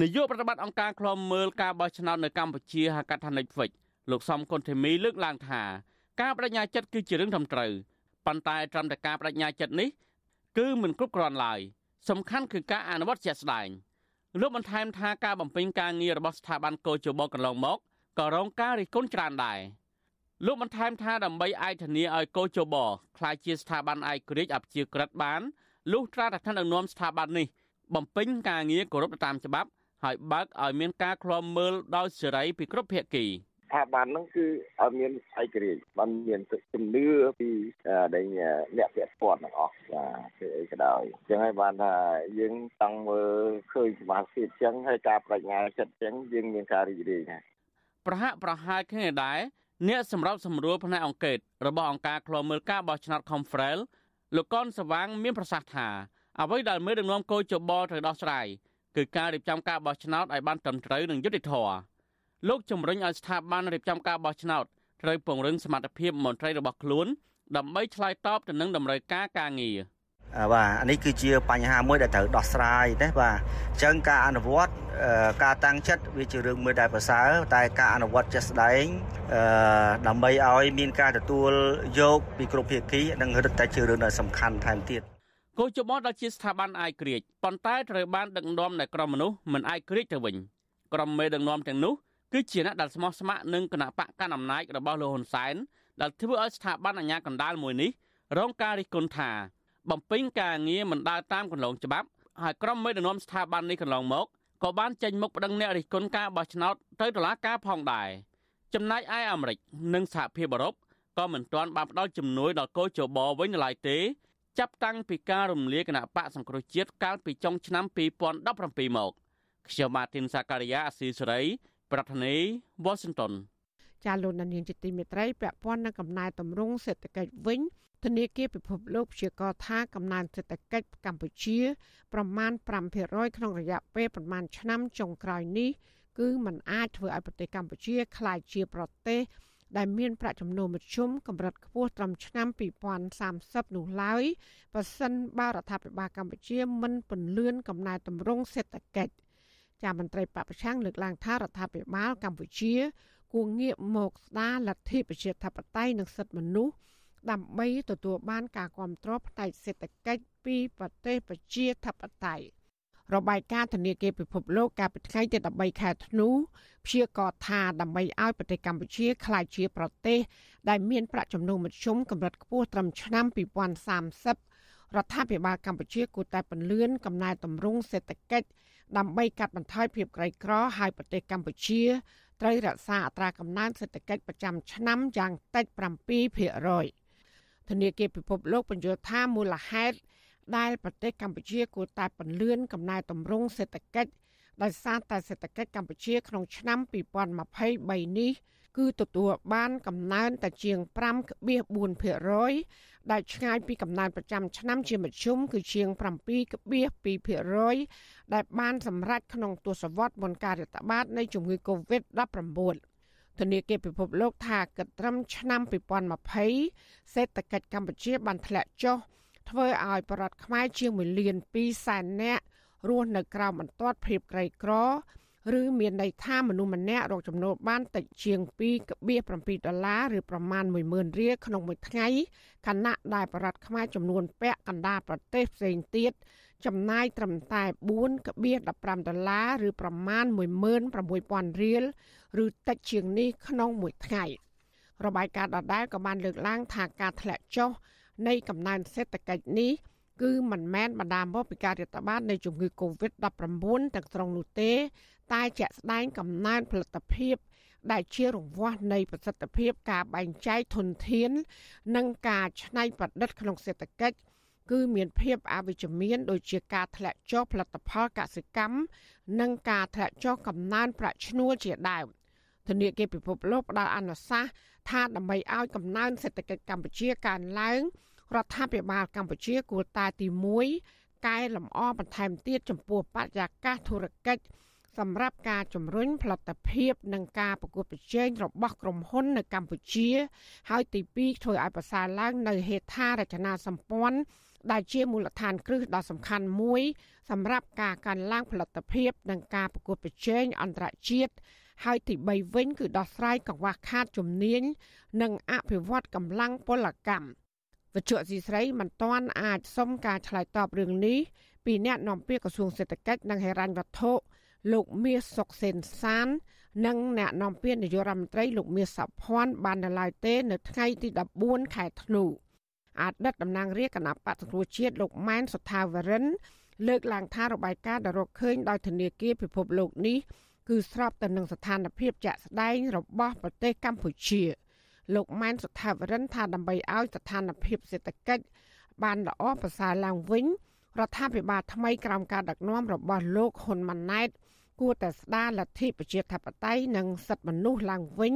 នាយកប្រតិបត្តិអង្គការឃ្លាំមើលការបោះឆ្នោតនៅកម្ពុជាហៅកាត់ថា Netflix លោកសំគុណធីមីលើកឡើងថាការបដិញ្ញាចិត្តគឺជារឿងត្រឹមត្រូវ ប៉ុន្តែត្រឹមតែការបដិញ្ញាចិត្តនេះគឺមិនគ្រប់គ្រាន់ឡើយសំខាន់គឺការអនុវត្តជាក់ស្ដែងលោកបន្ថែមថាការបំពេញការងាររបស់ស្ថាប័នកោជបកន្លងមកក៏រងការរិះគន់ច្រើនដែរលោកបន្ថែមថាដើម្បីអាចធានាឲ្យកោជបក្លាយជាស្ថាប័នឯករាជ្យអព្យាក្រឹតបានលុះត្រាតែឋានដឹកនាំស្ថាប័ននេះបំពេញការងារគោរពតាមច្បាប់ ហើយបើកឲ្យមានការឃ្លាំមើលដោយសេរីពីគ្រប់ភាគីអ ថាប័នហ្នឹងគឺឲ្យមានឯករាជ្យបានមានជំនឿពីដែលអ្នកពាក់ព័ន្ធទាំងអស់បាទគឺអីក៏ដោយអញ្ចឹងហើយបានថាយើងចង់មើលឃើញសមាជិកអញ្ចឹងហើយការបញ្ញាចិត្តអញ្ចឹងយើងមានការរីករាយណាស់ប្រហាក់ប្រហែលគ្នាដែរអ្នកសម្របសម្រួលផ្នែកអង្គការរបស់អង្គការឃ្លាំមើលការបោះឆ្នោត Confrel លោកកនសវាងមានប្រសាសន៍ថាអ្វីដែលមេដឹកនាំកោជបត្រូវដោះស្រាយគឺការរៀបចំការបោះឆ្នោតឲ្យបានត្រឹមត្រូវនិងយុត្តិធម៌ លោកជំរុញឲ្យស្ថាប័នរៀបចំការបោះឆ្នោតត្រូវពង្រឹងសមត្ថភាពមន្ត្រីរបស់ខ្លួនដើម្បីឆ្លើយតបទៅនឹងតម្រូវការការងារបាទនេះគឺជាបញ្ហាមួយដែលត្រូវដោះស្រាយណាបាទអញ្ចឹងការអនុវត្តការតាំងចិត្តវាជារឿងមួយដែលប្រសើរតែការអនុវត្តជាក់ស្ដែងដើម្បីឲ្យមានការទទួលយកពីគ្រប់ភាគីនឹងរឹតតែជារឿងដែលសំខាន់ថែមទៀតគោចបដល់ជាស្ថាប័នអាយក្រិចប៉ុន្តែត្រូវបានដឹកនាំដោយក្រុមមនុស្សមិនអាយក្រិចទៅវិញក្រុមមេដឹកនាំទាំងនោះ គឺជាអ្នកដែលស្មោះស្ម័គ្រនឹងគណៈបកកណ្ដាលអំណាចរបស់លោកហ៊ុនសែនដែលធ្វើឲ្យស្ថាប័នអាជ្ញាកណ្ដាលមួយនេះរងការរិះគន់ថាបំពេញការងារមិនដើរតាមគន្លងច្បាប់ហើយក្រុមមេដឹកនាំស្ថាប័ននេះកន្លងមកក៏បានចេញមុខប្តឹងអ្នករិះគន់ការបោះឆ្នោតទៅតុលាការផងដែរចំណែកឯអាមេរិកនិងសហភាពអឺរ៉ុបក៏មិនទាន់បានផ្ដល់ជំនួយដល់កោជបវិញនៅឡើយទេចាប់តាំងពីការរំលាយគណៈបកសង្គ្រោះជាតិកាលពីចុងឆ្នាំ2017មកខ្ញុំម៉ាទីនសាការីយ៉ាអស៊ីសេរី ប្រធានាធិបតី Washington ចាលោកនាងជាទីមេត្រីពាក់ព័ន្ធនឹងកំណែតម្រង់សេដ្ឋកិច្ចវិញធនាគារពិភពលោកព្យាករថាកំណើនសេដ្ឋកិច្ចកម្ពុជា ប្រមាណ5%ក្នុងរយៈពេលប្រមាណឆ្នាំចុងក្រោយនេះគឺมันអាចធ្វើឲ្យប្រទេសកម្ពុជាក្លាយជាប្រទេសដែលមានប្រាក់ចំណូលមធ្យមកម្រិតខ្ពស់ត្រឹមឆ្នាំ2030នោះឡើយបើសិនបើរដ្ឋាភិបាលកម្ពុជាមិនពន្លឿនកំណែតម្រង់សេដ្ឋកិច្ច ចាមន្ត្រីបពប្រឆាំងលើកឡើងថារដ្ឋាភិបាលកម្ពុជាគួរងាកមកស្ដារលទ្ធិប្រជាធិបតេយ្យនិងសិទ្ធិមនុស្សដើម្បីទទួលបានការគ្រប់គ្រងផ្នែកសេដ្ឋកិច្ចពីប្រទេសប្រជាធិបតេយ្យរបាយការណ៍ធនាគារពិភពលោកកាលពីថ្ងៃទី13ខែធ្នូព្យាករណ៍ថាដើម្បីឲ្យប្រទេសកម្ពុជាក្លាយជាប្រទេសដែលមានប្រាក់ចំណូលមធ្យមកម្រិតខ្ពស់ត្រឹមឆ្នាំ2030រដ្ឋាភិបាលកម្ពុជាគួរតែពន្លឿនកំណែតម្រង់សេដ្ឋកិច្ច ដើម្បីកាត់បន្ថយភាពក្រីក្រឲ្យប្រទេសកម្ពុជាត្រូវរក្សាអត្រាកំណើនសេដ្ឋកិច្ចប្រចាំឆ្នាំយ៉ាងតិច7%ធនាគារពិភពលោកបញ្យល់ថាមូលហេតុដែលប្រទេសកម្ពុជាគួរតែពន្លឿនកំណែតម្រង់សេដ្ឋកិច្ចដោយសារតែសេដ្ឋកិច្ចកម្ពុជាក្នុងឆ្នាំ2023នេះគឺទទួលបានកំណើនតែជាង5.4% ដែលឆ្ងាយពីកំណើនប្រចាំឆ្នាំជាមធ្យមគឺជាង7.2%ដែលបានសម្រេចក្នុងទសវត្សរ៍មុនការរាតត្បាតនៃជំងឺ Covid-19 ធនាគារពិភពលោកថាគិតត្រឹមឆ្នាំ2020សេដ្ឋកិច្ចកម្ពុជាបានធ្លាក់ចុះធ្វើឲ្យបរដ្ឋខ្មែរជាង1លាន2សែននាក់រស់នៅក្រោមបន្ទាត់ភាពក្រីក្រ ឬមានន័យថាមនុស្សម្នាក់រកចំណូលបានតិចជាង2.7ដុល្លារឬប្រមាណ10000រៀលក្នុងមួយថ្ងៃខណៈដែលបរដ្ឋខ្មែរចំនួនពាក់កណ្ដាលប្រទេសផ្សេងទៀតចំណាយត្រឹមតែ4.15ដុល្លារឬប្រមាណ16000រៀលឬតិចជាងនេះក្នុងមួយថ្ងៃរបាយការណ៍ដដែលក៏បានលើកឡើងថាការធ្លាក់ចុះនៃកំណើនសេដ្ឋកិច្ចនេះគឺមិនមែនបណ្ដាលមកពីការរាតត្បាតនៃជំងឺ Covid-19 ទាំងស្រុងនោះទេ តែជាក់ស្ដែងកំណើនផលិតភាពដែលជារង្វាស់នៃប្រសិទ្ធភាពការបែងចែកធនធាន និងការច្នៃប្រឌិតក្នុងសេដ្ឋកិច្ចគឺមានភាពអវិជ្ជមានដូចជាការធ្លាក់ចុះផលិតផលកសិកម្មនិងការធ្លាក់ចុះកំណើនប្រាក់ឈ្នួលជាដើមធនាគារពិភពលោកផ្ដល់អនុសាសន៍ថាដើម្បីឲ្យកំណើនសេដ្ឋកិច្ចកម្ពុជាកើនឡើងរដ្ឋាភិបាលកម្ពុជាគួរតែទី1កែលម្អបន្ថែមទៀតចំពោះបរិយាកាសធុរកិច្ច សម្រាប់ការជំរុញផលិតភាពនិងការប្រកួតប្រជែងរបស់ក្រុមហ៊ុននៅកម្ពុជា ហើយទី2ធ្វើឲ្យប្រសើរឡើងនៅហេដ្ឋារចនាសម្ព័ន្ធដែលជាមូលដ្ឋានគ្រឹះដ៏សំខាន់មួយ សម្រាប់ការកើនឡើងផលិតភាព និងការប្រកួតប្រជែងអន្តរជាតិហើយទី3វិញគឺដោះស្រាយកង្វះខាតជំនាញនិងអភិវឌ្ឍកម្លាំងពលកម្មវិទ្យុស៊ីស្រីមិនទាន់អាចសុំការឆ្លើយតបរឿងនេះពីអ្នកនាំពាក្យក្រសួងសេដ្ឋកិច្ចនិងហិរញ្ញវត្ថុ លោកមាសសុកសេនសាន និងអ្នកនាំពាក្យនាយករដ្ឋមន្ត្រីលោកមាសសុភ័ណ្ឌបាននៅឡើយទេ នៅថ្ងៃទី14ខែធ្នូអតីតតំណាងរាជគណៈបក្សសង្គ្រោះជាតិលោកម៉ែនសុថាវរិន លើកឡើងថារបាយការណ៍ដែលរកឃើញដោយធនាគារពិភពលោកនេះគឺស្របទៅនឹងស្ថានភាពជាក់ស្ដែងរបស់ប្រទេសកម្ពុជាលោកម៉ែនសុថាវរិនថាដើម្បីឲ្យស្ថានភាពសេដ្ឋកិច្ចបានល្អប្រសើរឡើងវិញរដ្ឋាភិបាលថ្មីក្រោមការដឹកនាំរបស់លោកហ៊ុនម៉ាណែត គួរតែស្ដារលទ្ធិប្រជាធិបតេយ្យនិងសិទ្ធិមនុស្សឡើងវិញ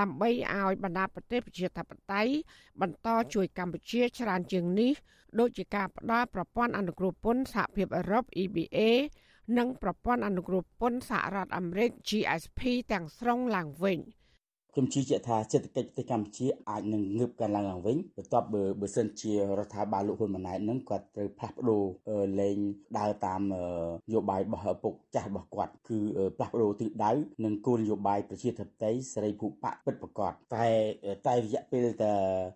ដើម្បីឲ្យបណ្ដាប្រទេសប្រជាធិបតេយ្យបន្តជួយកម្ពុជាច្រើនជាងនេះដូចជាការផ្ដល់ប្រព័ន្ធអនុគ្រោះពន្ធសហភាពអឺរ៉ុប EBA និងប្រព័ន្ធអនុគ្រោះពន្ធសហរដ្ឋអាមេរិក GSP ទាំងស្រុងឡើងវិញ។ ខ្ញុំជឿជាក់ថាសេដ្ឋកិច្ចប្រទេសកម្ពុជាអាចនឹងងើបកើនឡើងឡើងវិញបន្ទាប់បើបើសិនជារដ្ឋាភិបាលលោកហ៊ុនម៉ាណែតនឹងគាត់ត្រូវផ្លាស់ប្ដូរលេងដើរតាមនយោបាយរបស់ឪពុកចាស់របស់គាត់គឺផ្លាស់ប្ដូរទិសដៅនិងគោលនយោបាយប្រជាធិបតេយ្យសេរីភូប៉ពិតប្រាកដតែតែរយៈពេលតែ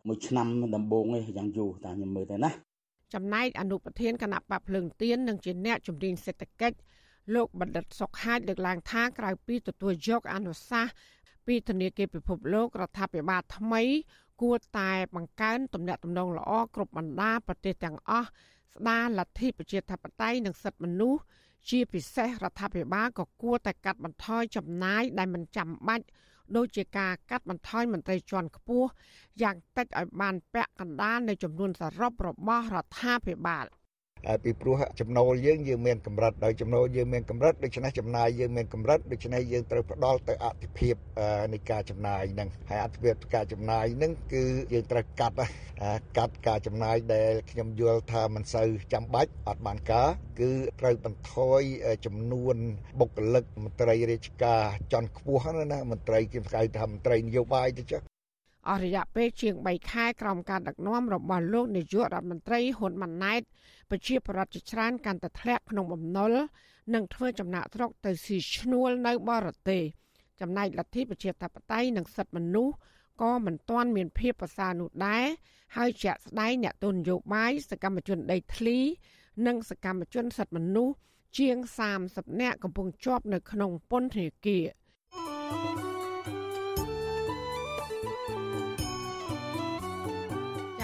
មួយឆ្នាំដំបូងឯងយ៉ាងយូរតាមខ្ញុំមើលទៅណាចំណែកអនុប្រធានគណៈបកភ្លើងទៀននិងជាអ្នកជំនាញសេដ្ឋកិច្ចលោកបណ្ឌិតសុកហាជលើកឡើងថាក្រៅពីទទួលយកអនុសាសន៍ ពីធនាគារពិភពលោករដ្ឋាភិបាលថ្មី គួរតែបង្កើនទំនាក់ទំនងល្អគ្រប់បណ្ដាប្រទេសទាំងអស់ស្ដារលទ្ធិប្រជាធិបតេយ្យនិងសិទ្ធិមនុស្សជាពិសេសរដ្ឋាភិបាលក៏គួរតែកាត់បន្ថយចំណាយដែលមិនចាំបាច់ដូចជាការកាត់បន្ថយមន្ត្រីជាន់ខ្ពស់យ៉ាងតិចឲ្យបានពាក់កណ្ដាលនៃចំនួនសរុបរបស់រដ្ឋាភិបាល។ ពីព្រោះចំណូលយើងយើងមានកម្រិតដោយចំណូលយើងមានកម្រិតដូច្នេះចំណាយយើងមានកម្រិតដូច្នេះយើងត្រូវផ្ដល់ទៅអតិភិបនៃការចំណាយហ្នឹងហើយអតិភិបការចំណាយហ្នឹងគឺយើងត្រូវកាត់កាត់ការចំណាយដែលខ្ញុំយល់ថាមិនសូវចាំបាច់អត់បានការគឺត្រូវបន្ថយចំនួនបុគ្គលិកមន្ត្រីរាជការជាន់ខ្ពស់ណាមន្ត្រីគេហៅថាមន្ត្រីនយោបាយទៅចុះអស់រយៈពេលជាង3ខែក្រោមការដឹកនាំរបស់លោកនាយករដ្ឋមន្ត្រីហ៊ុនម៉ាណែត ប្រជាប្រដ្ឋជាច្រើនកាន់តែធ្លាក់ក្នុងបំណុលនិងធ្វើចំណាក់ស្រុកទៅស៊ីឈ្នួលនៅបរទេសចំណែកលទ្ធិប្រជាធិបតេយ្យនិងសិទ្ធិមនុស្សក៏មិនទាន់មានភាពប្រសើរនោះដែរហើយជាក់ស្ដែងអ្នកទុនយោបាយសកម្មជនដីធ្លី និងសកម្មជនសិទ្ធិមនុស្សជាង30នាក់កំពុងជាប់នៅក្នុងពន្ធនាគារ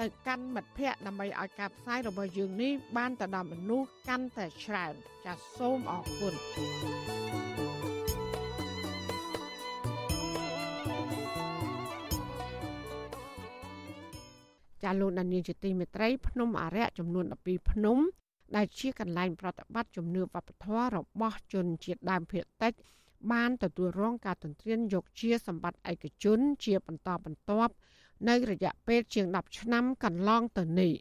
ទៅកាន់មិត្តភ័ក្តិដើម្បីឲ្យការផ្សាយរបស់យើងនេះបានទៅដល់មនុស្សកាន់តែច្រើនចាសសូមអរគុណចាលោកដានៀងជាទីមេត្រីភ្នំអរិយចំនួន12ភ្នំ ដែលជាកន្លែងប្រតិបត្តិជំនឿវប្បធម៌របស់ជនជាតិដើមភាគតិច បានទទួលរងការទន្ទ្រានយកជាសម្បត្តិឯកជនជាបន្តបន្ទាប់ នៅរយៈពេលជាង10ឆ្នាំកន្លងទៅនេះ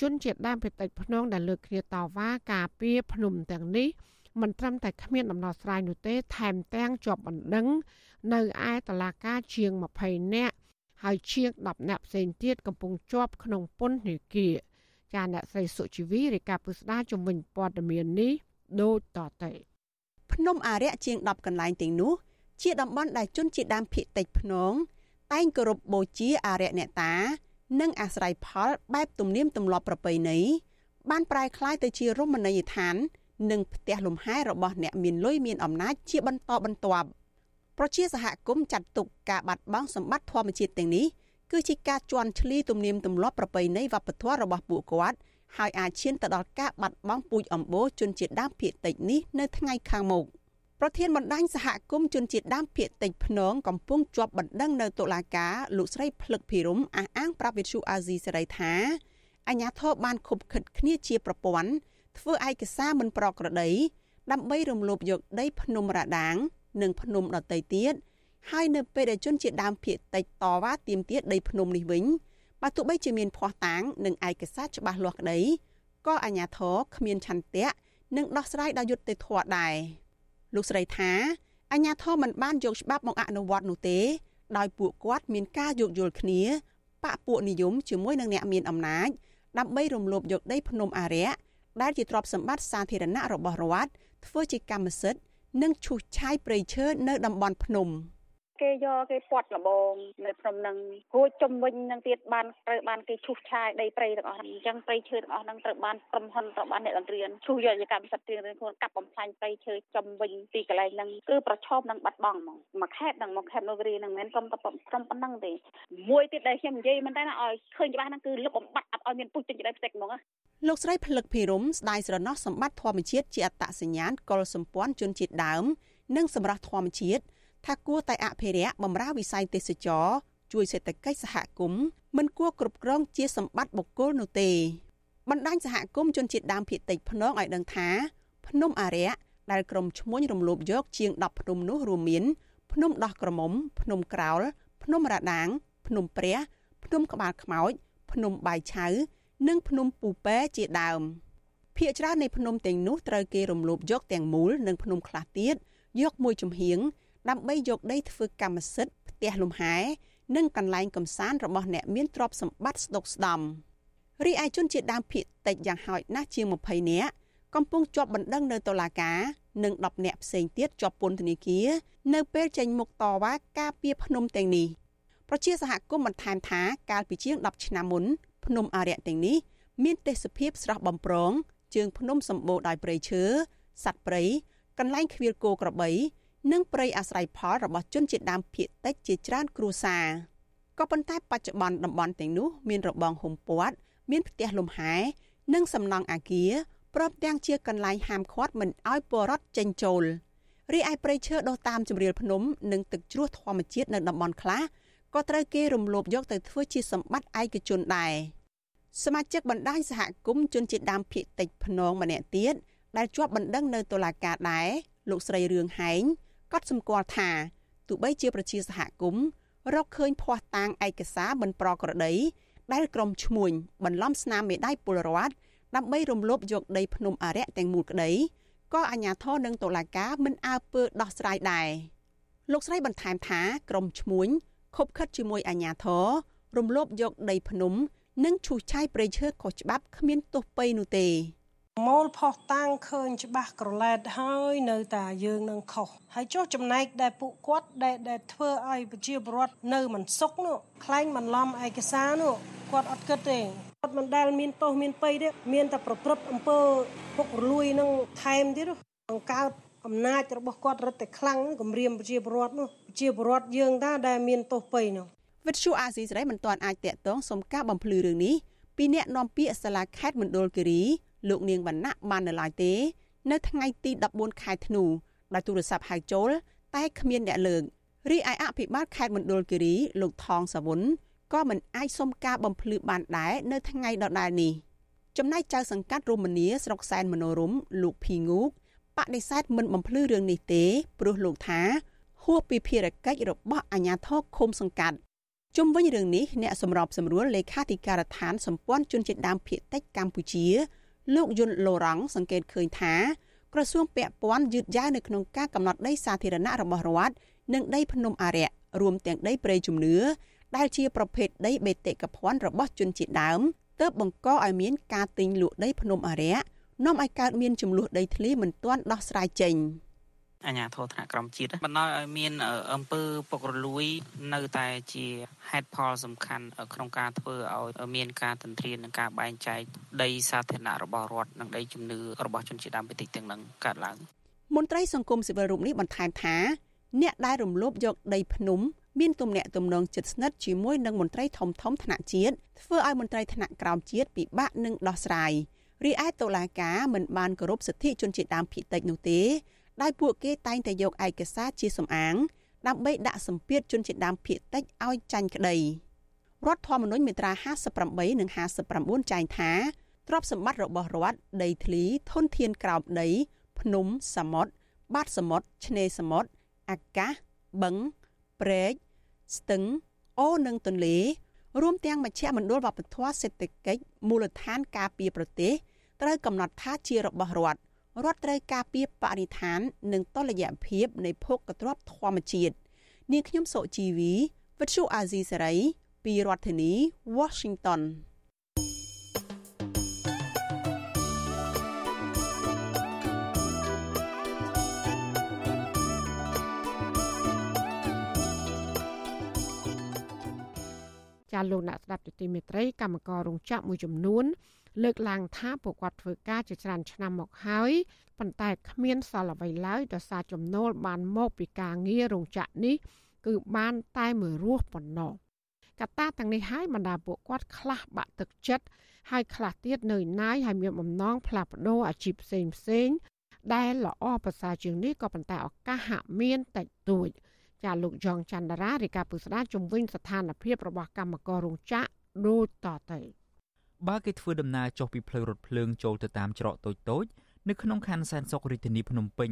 ជនជាតិដើមភាគតិចភ្នងដែលលើកគ្នាតវ៉ាការពារភ្នំទាំងនេះមិនត្រឹមតែគ្មានដំណោះស្រាយនោះទេ ថែមទាំងជាប់បណ្ដឹង នៅឯតឡាការជាង20នាក់ហើយជាង10នាក់ផ្សេងទៀតកំពុងជាប់ក្នុងពន្ធនាគារចាអ្នកស្រីសុជីវីរាយការណ៍ពុស្ដាជំនាញព័ត៌មាននេះដូចតទៅភ្នំអារៈជាង10កន្លែងទាំងនោះជាតំបន់ដែលជនជាតិដើមភាគតិចភ្នង តែងគោរពបូជាអារក្សអ្នកតា និងអាស្រ័យផលបែបទំនៀមទម្លាប់ប្រពៃណីបានប្រែក្លាយទៅជារមណីយដ្ឋាន និងផ្ទះលំហែរបស់អ្នកមានលុយមានអំណាចជាបន្តបន្ទាប់ប្រជាសហគមន៍ចាត់ទុកការបាត់បង់សម្បត្តិធម្មជាតិទាំងនេះគឺជាការជន់ឈ្លីទំនៀមទម្លាប់ប្រពៃណីវប្បធម៌របស់ពួកគាត់ហើយអាចឈានទៅដល់ការបាត់បង់ពូជអម្បូរជនជាតិដើមភាគតិចនេះនៅថ្ងៃខាងមុខ។ ប្រធានបណ្ដាញសហគមន៍ជនជាតិដើមភាគតិចភ្នងកំពុងជាប់បណ្ដឹងនៅតុលាការលោកស្រីភ្លឹកភិរមអះអាងប្រាប់វិទ្យុអាស៊ីសេរីថាអាញាធរបានខົບខិតគ្នាជាប្រព័ន្ធធ្វើឯកសារមិនប្រក្រតីដើម្បីរំលោភយកដីភ្នំរ៉ាដាង និងភ្នំដតីទៀតហើយនៅពេលដែលជនជាតិដើមភាគតិចតវ៉ាទាមទារដីភ្នំនេះវិញបើទោះបីជាមានភ័ស្តុតាងនិងឯកសារច្បាស់លាស់ក្តីក៏អាជ្ញាធរគ្មានឆន្ទៈនិងដោះស្រាយដោយយុត្តិធម៌ដែរ លោកស្រីថាអាជ្ញាធរមិនបានយកច្បាប់មកអនុវត្តនោះទេ ដោយពួកគាត់មានការយោគយល់គ្នាបកពួកនិយមជាមួយនឹងអ្នកមានអំណាចដើម្បីរំលោភយកដីភ្នំអារក្សដែលជាទ្រព្យសម្បត្តិសាធារណៈរបស់រដ្ឋធ្វើជាកម្មសិទ្ធិនិងឈូសឆាយព្រៃឈើនៅតំបន់ភ្នំ។ គេយកគេពាត់លបងនៅក្នុងនឹងរួចជំវិញនឹងទៀតបានត្រូវបានគេឈូសឆាយដីព្រៃទាំងអស់ហ្នឹងអញ្ចឹងព្រៃឈើទាំងអស់ហ្នឹងត្រូវបានក្រុមហ៊ុនត្រូវបានអ្នកបង្រៀនឈូសយកជាកម្មសិទ្ធិរៀងៗខ្លួនកាប់បំផ្លាញព្រៃឈើជំវិញទីកន្លែងហ្នឹងគឺប្រឈមនឹងបាត់បង់ហ្មងមួយខេត្តហ្នឹងមកខេត្តនោះរីហ្នឹងមិនមែនក្រុមតែក្រុមប៉ុណ្ណឹងទេមួយទៀតដែលខ្ញុំនិយាយមិនតែណាឲ្យឃើញច្បាស់ហ្នឹងគឺលុបបំបត្តិអត់ឲ្យមានពុះចេញដីផ្ទៃហ្មងលោកស្រីផលិតភិរមស្ដាយស្រណោះសម្បត្តិធម្មជាតិជាអត្តសញ្ញាណកុលសម្ព័ន្ធជនជាតិដើម និងសម្រាប់ធម្មជាតិ ថាគួរតែអភិរក្សបម្រើវិស័យទេសចរជួយសេដ្ឋកិច្ចសហគមន៍មិនគួរគ្រប់គ្រងជាសម្បត្តិបុគ្គលនោះទេបណ្ដាញសហគមន៍ជនជាតិដើមភាគតិចភ្នងឲ្យដឹងថាភ្នំអារក្សដែលក្រុមឈ្មួញរំលោភយកជាង10ភ្នំនោះរួមមានភ្នំដោះក្រមុំភ្នំក្រោលភ្នំរដាង ភ្នំព្រះភ្នំក្បាលខ្មោចភ្នំបាយឆៅនិងភ្នំពូប៉ែជាដើមភ្នាក់ច្រើននៃភ្នំទាំងនោះត្រូវគេរំលោភយកទាំងមូលនិងភ្នំខ្លះទៀតយកមួយចំហៀង ដើម្បីយកដីធ្វើកម្មសិទ្ធិផ្ទះលំហែនិងកន្លែងកំសាន្តរបស់អ្នកមានទ្រព្យសម្បត្តិស្ដុកស្ដំរីឯជនជាតិដើមភាគតិចយ៉ាងហោចណាស់ជាង20នាក់កំពុងជាប់បណ្ដឹងនៅតុលាការនិង10នាក់ផ្សេងទៀតជាប់ពន្ធនាគារនៅពេលចេញមុខតវ៉ាការពារភ្នំទាំងនេះប្រជាសហគមន៍បន្ថែមថាកាលពីជាង10ឆ្នាំមុនភ្នំអារក្សទាំងនេះមានទេសភាពស្រស់បំព្រងជើងភ្នំសម្បូរដោយព្រៃឈើសត្វព្រៃកន្លែងខ្វៀលគោក្របី និងព្រៃអាស្រ័យផលរបស់ជនជាតិដើមភាគតិចជាច្រើនគ្រួសារក៏ប៉ុន្តែបច្ចុប្បន្នតំបន់ទាំងនោះមានរបងហុំព័ទ្ធមានផ្ទះលំហែ និងសំណង់អាគារព្រមទាំងជាកន្លែងហាមឃាត់មិនឲ្យពលរដ្ឋចេញចូលរីឯព្រៃឈើដុះតាមជម្រាលភ្នំនិងទឹកជ្រោះធម្មជាតិនៅតំបន់ខ្លះក៏ត្រូវគេរំលោភយកទៅធ្វើជាសម្បត្តិឯកជនដែរសមាជិកបណ្ដាញសហគមន៍ជនជាតិដើមភាគតិចភ្នងម្នាក់ទៀតដែលជាប់បណ្ដឹងនៅតុលាការដែរលោកស្រីរឿងហែង កត់សម្គាល់ថាទោះបីជាប្រជាសហគមន៍រកឃើញភ័ស្តុតាងឯកសារមិនប្រក្រតីដែលក្រុមឈ្មួញបន្លំស្នាមមេដៃពលរដ្ឋដើម្បីរំលោភយកដីភ្នំអរិយទាំងមូលក្តីក៏អាជ្ញាធរនិងតុលាការមិនអើពើដោះស្រាយដែរលោកស្រីបន្ថែមថាក្រុមឈ្មួញខົບខិតជាមួយអាជ្ញាធររំលោភយកដីភ្នំ និងឈូសឆាយព្រៃឈើខុសច្បាប់គ្មានទោសពៃនោះទេ មូលផុសតាំងឃើញច្បាស់ក្រឡែតហើយនៅតែយើងនឹងខុសហើយចុះចំណែកដែលពួកគាត់ដែលដែលធ្វើឲ្យប្រជាពលរដ្ឋនៅមិនសុខនោះខ្លែងបន្លំឯកសារនោះគាត់អត់គិតទេគាត់មិនដែលមានទោសមានពៃទេមានតែប្រព្រឹត្តអំពើពុករលួយនឹងថែមទៀតបង្កើតអំណាចរបស់គាត់រឹតតែខ្លាំងគម្រាមប្រជាពលរដ្ឋនោះប្រជាពលរដ្ឋយើងតាដែលមានទោសពៃនោះវិទ្យុអាស៊ីសេរីមិនទាន់អាចតាក់ទងសុំការបំភ្លឺរឿងនេះពីអ្នកនាំពាក្យសាលាខេត្តមណ្ឌលគិរី លោកនាងវណ្ណៈបាននៅឡើយទេ នៅថ្ងៃទី14ខែធ្នូដោយទូរស័ព្ទហៅចូល តែគ្មានអ្នកលើករីឯអភិបាលខេត្តមណ្ឌលគិរីលោកថងសាវុនក៏មិនអាចសុំការបំភ្លឺបានដែរនៅថ្ងៃដដែលនេះចំណែកចៅសង្កាត់រមនីស្រុកសែនមនោរមលោកភីងូកបដិសេធមិនបំភ្លឺរឿងនេះទេព្រោះលោកថាហួសពីភារកិច្ចរបស់អាជ្ញាធរឃុំសង្កាត់ជុំវិញរឿងនេះអ្នកសម្របសម្រួលលេខាធិការដ្ឋានសម្ព័ន្ធជនជាតិដើមភាគតិចកម្ពុជា លោកយុនឡូរ៉ង់សង្កេតឃើញថាក្រសួងពាក់ព័ន្ធយឺតយ៉ាវនៅក្នុងការកំណត់ដីសាធារណៈរបស់រដ្ឋនិងដីភ្នំអារក្សរួមទាំងដីព្រៃជំនឿដែលជាប្រភេទដីបេតិកភណ្ឌរបស់ជនជាតិដើមទើបបង្កឲ្យមានការទិញលក់ដីភ្នំអារក្សនាំឲ្យកើតមានចំនួនដីធ្លីមិនទាន់ដោះស្រាយចេញ។ អាជ្ញាធរថ្នាក់ក្រមជាតិបណ្ដោយឲ្យមានអំពើពុករលួយ នៅតែជាហេតុផលសំខាន់ ក្នុងការធ្វើឲ្យមានការទន្ទ្រាននិងការបែងចែកដីសាធារណៈរបស់រដ្ឋនិងដីជំនឿរបស់ជនជាតិដើមភាគតិចទាំងនឹងកើតឡើងមន្ត្រីសង្គមស៊ីវិលរូបនេះបន្ថែមថាអ្នកដែលរំលោភយកដីភ្នំមានទំនាក់ទំនងជិតស្និទ្ធជាមួយនឹងមន្ត្រីធំធំថ្នាក់ជាតិធ្វើឲ្យមន្ត្រីថ្នាក់ក្រោមជាតិពិបាកនឹងដោះស្រាយរីឯតុលាការមិនបានគោរពសិទ្ធិជនជាតិដើមភាគតិចនោះទេ ដោយពួកគេតែងតែយកឯកសារជាសំអាង ដើម្បីដាក់សម្ពាធជនជាតិដើមភាគតិចឲ្យចាញ់ក្តីរដ្ឋធម្មនុញ្ញមាត្រា58និង59ចែងថាទ្រព្យសម្បត្តិរបស់រដ្ឋដីធ្លីធនធានក្រោមដី ភ្នំសមុទ្របាតសមុទ្រឆ្នេរសមុទ្រអាកាសបឹងព្រែកស្ទឹងអូរនិងទន្លេរួមទាំងមជ្ឈមណ្ឌលវប្បធម៌សេដ្ឋកិច្ចមូលដ្ឋានការពារប្រទេសត្រូវកំណត់ថាជារបស់រដ្ឋ រដ្ឋត្រូវការពារបរិស្ថាន និងតុល្យភាពនៃភោគទ្រព្យធម្មជាតិនាងខ្ញុំសុជីវីវិទ្យុអាស៊ីសេរីពីរដ្ឋធានី Washington ចាលោកអ្នកស្ដាប់ទទីមេត្រីកម្មកររោងចក្រមួយចំនួន លើកឡើងថាពួកគាត់ធ្វើការជាច្រើនឆ្នាំមកហើយប៉ុន្តែគ្មានសល់អ្វីឡើយដោយសារចំណូលបានមកពីការងាររោងចក្រនេះ គឺបានតែមួយរសប៉ុណ្ណោះកត្តាទាំងនេះហើយបណ្ដាពួកគាត់ខ្លះបាក់ទឹកចិត្តហើយខ្លះទៀតនៅណាយហើយមានបំណងផ្លាស់ប្ដូរអាជីពផ្សេងផ្សេងដែលល្អប្រសើរជាងនេះក៏ប៉ុន្តែឱកាសហាក់មានតិចតួចចាលោកយ៉ងច័ន្ទរារាយការណ៍ពុស្ដាជំវិញស្ថានភាពរបស់កម្មកររោងចក្រដូចតទៅ បើគេធ្វើដំណើរចុះពីផ្លូវរថភ្លើងចូលទៅតាមច្រកតូចតូចនៅក្នុងខណ្ឌសែនសុខរាជធានីភ្នំពេញ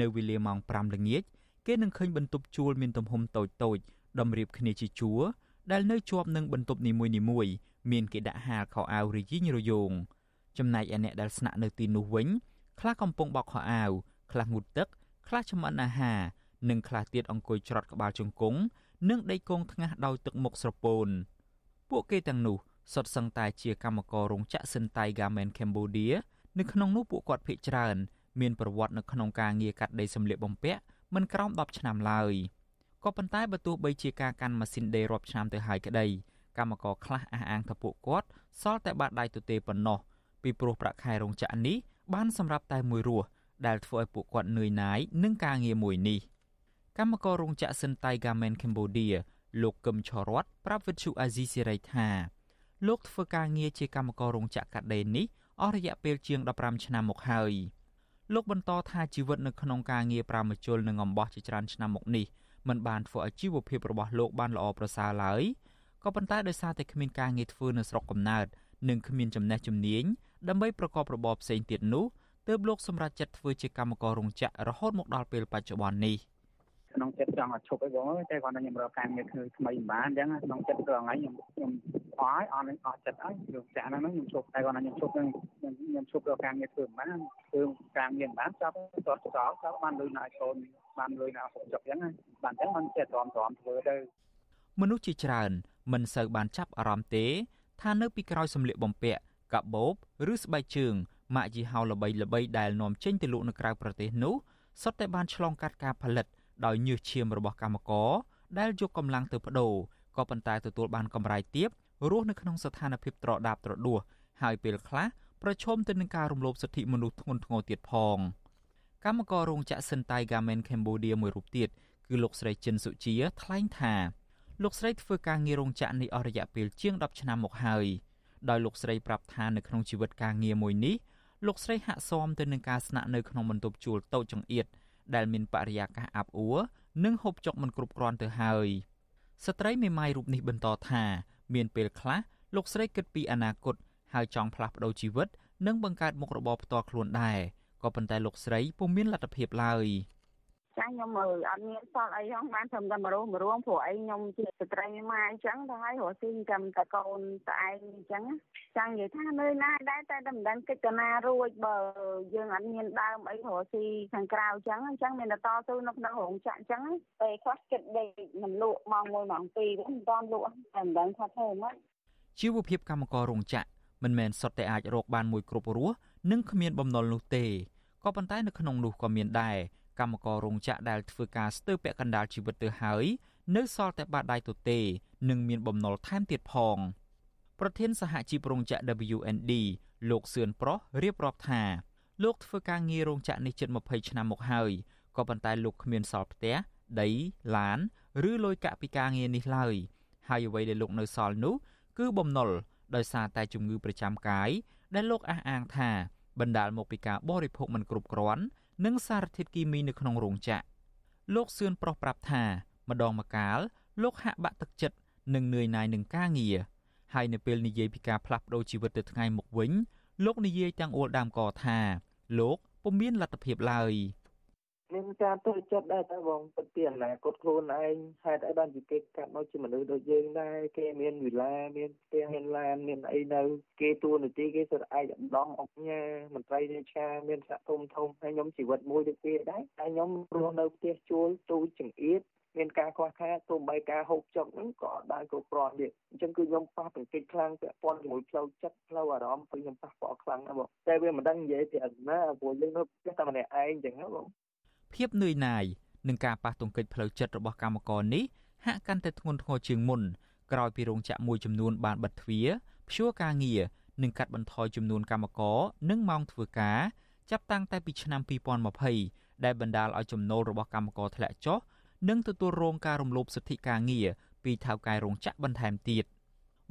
នៅវេលាម៉ោង5ល្ងាចគេនឹងឃើញបន្ទប់ជួលមានទំហំតូចតូចតម្រៀបគ្នាជាជួរដែលនៅជាប់នឹងបន្ទប់នីមួយៗមានគេដាក់ហាលខោអាវរយីងរយោងចំណែកឯអ្នកដែលស្នាក់នៅទីនោះវិញខ្លះកំពុងបោកខោអាវខ្លះងូតទឹកខ្លះចម្អិនអាហារនិងខ្លះទៀតអង្គុយច្រត់ក្បាលជង្គង់និងដេកគង់ថ្ងាសដោយទឹកមុខស្រពោនពួកគេទាំងនោះ សុទ្ធសឹងតែជាកម្មកររោងចក្រសិនតៃ Garment Cambodia នៅក្នុងនោះពួកគាត់ភ័យច្រើនមានប្រវត្តិនៅក្នុងការងារកាត់ដេរសម្លៀកបំពាក់មិនក្រោម10ឆ្នាំឡើយក៏ប៉ុន្តែបើទោះបីជាការកាន់ម៉ាស៊ីនដេររាប់ឆ្នាំទៅហើយក្តីកម្មករខ្លះអះអាងថាពួកគាត់សល់តែបាតដៃទទេប៉ុណ្ណោះពីព្រោះប្រាក់ខែរោងចក្រនេះបានសម្រាប់តែមួយរស់ដែលធ្វើឲ្យពួកគាត់នឿយណាយនឹងការងារមួយនេះកម្មកររោងចក្រសិនតៃ Garment Cambodia លោកកឹមឆរតប្រាប់វិទ្យុអាស៊ីសេរីថា លោកធ្វើការងារជាកម្មកររោងចក្រកាត់ដេរនេះអស់រយៈពេលជាង15ឆ្នាំមកហើយលោកបន្តថាជីវិតនៅក្នុងការងារប្រាមជុលនិងអំបោះជាច្រើនឆ្នាំមកនេះមិនបានធ្វើឲ្យជីវភាពរបស់លោកបានល្អប្រសើរឡើយក៏ប៉ុន្តែដោយសារតែគ្មានការងារធ្វើនៅស្រុកកំណើតនិងគ្មានចំណេះជំនាញដើម្បីប្រកបរបរផ្សេងទៀតនោះទើបលោកសម្រេចចិត្តធ្វើជាកម្មកររោងចក្ររហូតមកដល់ពេលបច្ចុប្បន្ននេះ។ ក្នុងចិត្តចង់ឲ្យឈប់អីបងតែគាត់ថាខ្ញុំរកការងារធ្វើថ្មីមិនបានអញ្ចឹងក្នុងចិត្តរងថ្ងៃខ្ញុំខ្ញុំអស់អស់នឹងអស់ចិត្តហើយយកចាក់ហ្នឹងខ្ញុំឈប់តែគាត់ថាខ្ញុំឈប់នឹងខ្ញុំឈប់រកការងារធ្វើមិនបានធ្វើការងារមិនបានចាប់តតចោលចាប់បានលុយណាកូនបានលុយណាហុកចុកអញ្ចឹងបានអញ្ចឹងមិនចិត្តទ្រាំទ្រាំធ្វើទៅមនុស្សជាច្រើនមិនសូវបានចាប់អារម្មណ៍ទេថានៅពីក្រោយសម្លៀកបំពាក់កាបូបឬស្បែកជើងម៉ាកយីហោល្បីល្បីដែលនាំចេញទៅលក់នៅក្រៅប្រទេសនោះសុទ្ធតែបានឆ្លងកាត់ការផលិត ដោយញើសឈាមរបស់កម្មករដែលយកកម្លាំងទៅបដូរក៏ប៉ុន្តែទទួលបានកម្រៃទាបរស់នៅក្នុងស្ថានភាពត្រដាបត្រដួសហើយពេលខ្លះប្រឈមទៅនឹងការរំលោភសិទ្ធិមនុស្សធ្ងន់ធ្ងរទៀតផងកម្មកររោងចក្រសិនតៃ Garment Cambodia មួយរូបទៀតគឺលោកស្រីចិនសុជាថ្លែងថាលោកស្រីធ្វើការងាររោងចក្រនេះអស់រយៈពេលជាង10ឆ្នាំមកហើយដោយលោកស្រីប្រាប់ថានៅក្នុងជីវិតការងារមួយនេះលោកស្រីហាក់ស៊ាំទៅនឹងការស្នាក់នៅក្នុងបន្ទប់ជួលតូចចង្អៀត ដែលមានបរិយាកាសអាប់អួរនិងហូបចុកមិនគ្រប់គ្រាន់ទៅហើយស្ត្រីមេម៉ាយរូបនេះបន្តថាមានពេលខ្លះលោកស្រីគិតពីអនាគតហើយចង់ផ្លាស់ប្ដូរជីវិត និងបង្កើតមុខរបរផ្ទាល់ខ្លួនដែរក៏ប៉ុន្តែលោកស្រីពុំមានលទ្ធភាពឡើយ។ ចាខ្ញុំមើលអត់មានសល់អីហ្នឹងបានធ្វើតែមរុះមរួមព្រោះអីខ្ញុំជាស្ត្រីម៉ាអញ្ចឹងទៅហើយរស់ស៊ីចាំតែកូនតែឯងអញ្ចឹងចាំនិយាយថានៅណាដែរតែតែមិនដឹងកិច្ចតាណារួចបើយើងអត់មានដើមអីរស់ស៊ីខាងក្រៅអញ្ចឹងអញ្ចឹងមានតែតស៊ូនៅក្នុងរោងចក្រអញ្ចឹងពេលខ្លះគិតដេកមិនលក់ម៉ោង1ម៉ោង2វិញមិនតាន់លក់តែមិនដឹងថាធ្វើម៉េចជីវភាពកម្មកររោងចក្រមិនមែនសុទ្ធតែអាចរកបានមួយគ្រប់រស់និងគ្មានបំណុលនោះទេក៏ប៉ុន្តែនៅក្នុងនោះក៏មានដែរ កម្មកររោងចក្រដែលធ្វើការស្ទើរពាក់កណ្ដាលជីវិតទៅហើយនៅសល់តែបាតដៃទទេនិងមានបំណុលថែមទៀតផងប្រធានសហជីពរោងចក្រ WND លោកសឿនប្រុសរៀបរាប់ថាលោកធ្វើការងាររោងចក្រនេះជិត20ឆ្នាំមកហើយក៏ប៉ុន្តែលោកគ្មានសល់ផ្ទះដីឡាន ឬលុយកាក់ពីការងារនេះឡើយហើយអ្វីដែលលោកនៅសល់នោះគឺបំណុលដោយសារតែជំងឺប្រចាំកាយដែលលោកអះអាងថាបណ្ដាលមកពីការបរិភោគមិនគ្រប់គ្រាន់ និងសារធាតុគីមីនៅក្នុងរោងចក្រលោកសឿនប្រុសប្រាប់ថា ម្ដងម្កាល លោកហាក់បាក់ទឹកចិត្តនិងនឿយណាយនឹងការងារហើយនៅពេលនិយាយពីការផ្លាស់ប្ដូរជីវិតទៅថ្ងៃមុខវិញ លោកនិយាយទាំងអួលដើមកថាលោកពុំមានលទ្ធភាពឡើយ មានការទុច្ចចិត្តដែរតែបងពិតពីអនាគតខ្លួនឯងហេតុអីបានជាគេកាត់មកជាមនុស្សដូចយើងដែរគេមានវិឡាមានផ្ទះមានឡានមានអីនៅ គេទួនាទីគេសុទ្ធឯកឧត្តមអុកញ៉ាមន្ត្រីរាជការមានសហគមន៍ធំហើយខ្ញុំជីវិតមួយដូចគេដែរតែខ្ញុំរស់នៅផ្ទះជួលទូចង្អៀតមានការខ្វះខាតទោះបីការហូបចុកហ្នឹងក៏អត់បានគ្រប់គ្រាន់ទៀតអញ្ចឹងគឺខ្ញុំប៉ះទង្គិចខ្លាំងពាក់ព័ន្ធជាមួយផ្លូវចិត្តផ្លូវអារម្មណ៍គឺខ្ញុំប៉ះពាល់ខ្លាំងណាស់បងតែវាមិនដឹងនិយាយពីអត់ណាព្រោះយើងនៅផ្ទះតែម្នាក់ឯងអញ្ចឹងណាបង ភាពនឿយណាយនឹងការប៉ះទង្គិចផ្លូវចិត្តរបស់កម្មករនេះហាក់កាន់តែធ្ងន់ធ្ងរជាងមុនក្រោយពីរោងចក្រមួយចំនួនបានបិទទ្វារព្យួរការងារនិងកាត់បន្ថយចំនួនកម្មករនិងម៉ោងធ្វើការចាប់តាំងតែពីឆ្នាំ2020ដែលបណ្ដាលឲ្យចំណូលរបស់កម្មករធ្លាក់ចុះនិងទទួលរងការរំលោភសិទ្ធិការងារពីថៅកែរោងចក្របន្ថែមទៀត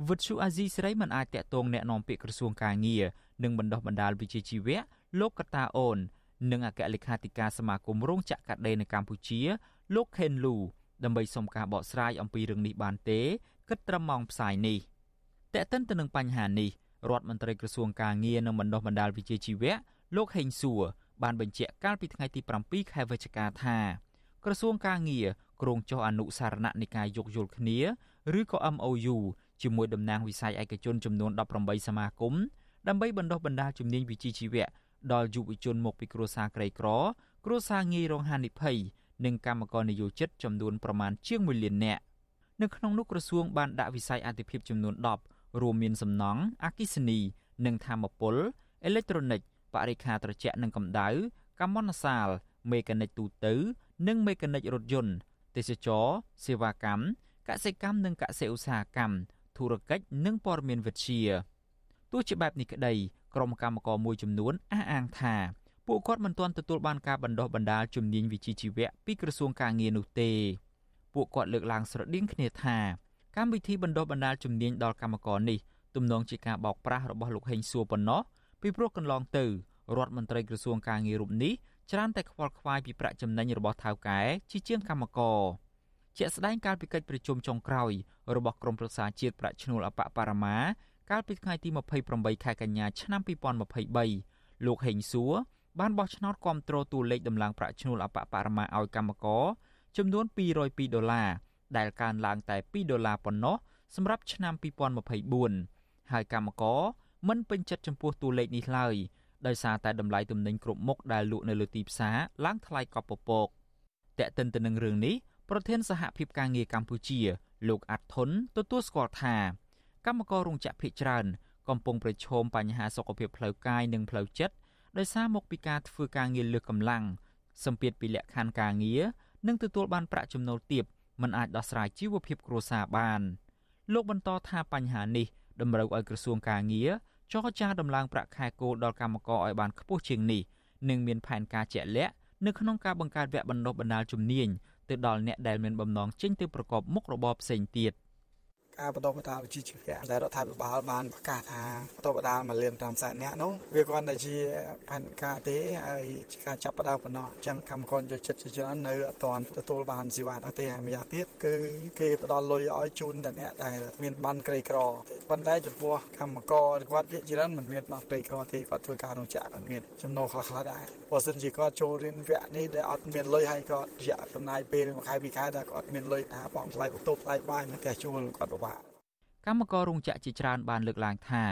វិទ្យុអាស៊ីសេរីមិនអាចតាក់ទងแนะនាំពាក្យក្រសួងការងារនិងបណ្ដុះបណ្ដាលវិជ្ជាជីវៈលោកកតាអូន និងអគ្គលេខាធិការសមាគមរោងចក្រកាត់ដេរនៅកម្ពុជា លោកខេនលូដើម្បីសុំការបកស្រាយអំពីរឿងនេះបានទេគិតត្រឹមម៉ោងផ្សាយនេះតែកតិនទៅនឹងបញ្ហានេះរដ្ឋមន្ត្រីក្រសួងការងារនិងបណ្ដុះបណ្ដាលវិជ្ជាជីវៈលោកហេងសួរបានបញ្ជាក់កាលពីថ្ងៃទី7ខែវិច្ឆិកាថាក្រសួងការងារគ្រោងចុះអនុសារណៈនៃការយោគយល់គ្នាឬក៏ MOU ជាមួយតំណាងវិស័យឯកជនចំនួន18សមាគមដើម្បីបណ្ដុះបណ្ដាលជំនាញវិជ្ជាជីវៈ ដល់យុវជនមកពីគ្រួសារក្រីក្រ គ្រួសារងាយរងហានិភ័យនិងកម្មករនិយោជិតចំនួនប្រមាណជាង1លាននាក់នៅក្នុងនោះក្រសួងបានដាក់វិស័យអតិភិបចំនួន10រួមមានសំណង់អគិសនី និងធម្មពលអេឡិចត្រូនិកបរិខាត្រជាក់និងកម្ដៅកម្មន្តសាល មេកានិកទូទៅ និងមេកានិករថយន្តទេសចរសេវាកម្មកសិកម្មនិងកសិឧស្សាហកម្មធុរកិច្ចនិងព័ត៌មានវិទ្យាទោះជាបែបនេះក្តី ក្រុមកម្មករមួយចំនួនអះអាងថាពួកគាត់មិនទាន់ទទួលបានការបណ្ដុះបណ្ដាលជំនាញវិជ្ជាជីវៈពីក្រសួងការងារនោះទេពួកគាត់លើកឡើងស្រដៀងគ្នាថាកម្មវិធីបណ្ដុះបណ្ដាលជំនាញដល់កម្មករនេះទំនងជាការបោកប្រាស់របស់លោកហេងសួរប៉ុណ្ណោះពីព្រោះកន្លងទៅរដ្ឋមន្ត្រីក្រសួងការងាររូបនេះច្រើនតែខ្វល់ខ្វាយពីប្រាក់ចំណេញរបស់ថៅកែជាជាងកម្មករជាក់ស្ដែងកាលពីកិច្ចប្រជុំចុងក្រោយរបស់ក្រមប្រឹក្សាជាតិប្រាក់ឈ្នួលអបបរមា កាលពីថ្ងៃទី28ខែកញ្ញាឆ្នាំ2023លោកហេងសួរបានបោះឆ្នោតគាំទ្រតួលេខដំឡើងប្រាក់ឈ្នួលអបបរមាឲ្យកម្មករចំនួន202ដុល្លារដែលកើនឡើងតែ2ដុល្លារប៉ុណ្ណោះសម្រាប់ឆ្នាំ2024ហើយកម្មករមិនពេញចិត្តចំពោះតួលេខនេះឡើយដោយសារតែតម្លៃទំនិញគ្រប់មុខដែលលក់នៅលើទីផ្សារឡើងថ្លៃកប់ពពកតែកតិនទៅនឹងរឿងនេះប្រធានសហភាពការងារកម្ពុជា លោកអាត់ធុនទទួលស្គាល់ថា កម្មកររោងចក្រភ ieck ច្រើន កំពុងប្រឈមបញ្ហាសុខភាពផ្លូវកាយនិងផ្លូវចិត្តដោយសារមកពីការធ្វើការងារលើសកម្លាំងសម្ពាធពីលក្ខខណ្ឌការងារនិងទទួលបានប្រាក់ចំណូលទាបមិនអាចដោះស្រាយជីវភាពគ្រួសារបានលោកបន្តថាបញ្ហានេះតម្រូវឲ្យក្រសួងការងារចរចាដំឡើងប្រាក់ខែគោលដល់កម្មករឲ្យបានខ្ពស់ជាងនេះនិងមានផែនការជាក់លាក់នៅក្នុងការបង្កើតវគ្គបណ្ដុះបណ្ដាលជំនាញទៅដល់អ្នកដែលមានបំណងចេញទៅប្រកបមុខរបរផ្សេងទៀត។ ការបន្តបណ្ដាលវិជ្ជាជីវៈដែលរដ្ឋាភិបាលបានប្រកាសថាបន្តបណ្ដាលមួយលាន5សែននាក់នោះវាគ្រាន់តែជាផែនការទេហើយជាការចាប់ផ្ដើមប៉ុណ្ណោះអញ្ចឹងកម្មករយកចិត្តជាច្រើននៅអត់ទាន់ទទួលបានសេវានោះទេហើយម្យ៉ាងទៀតគឺគេផ្ដល់លុយឲ្យជូនតែអ្នកដែលមានបានក្រីក្រប៉ុន្តែចំពោះកម្មករគាត់ជាច្រើនមិនមានបានក្រីក្រទេគាត់ធ្វើការរោងចក្រគាត់មានចំណូលខ្លះៗដែរបើសិនជាគាត់ចូលរៀនវគ្គនេះដែលអត់មានលុយហើយគាត់រយៈចំណាយពេលមួយខែពីរខែតែគាត់មានលុយថាបងថ្លៃបន្ទប់ថ្លៃបាយមកតែជួលគាត់ពិបាក កម្មកររោងចក្រជាច្រើនបានលើកឡើងថា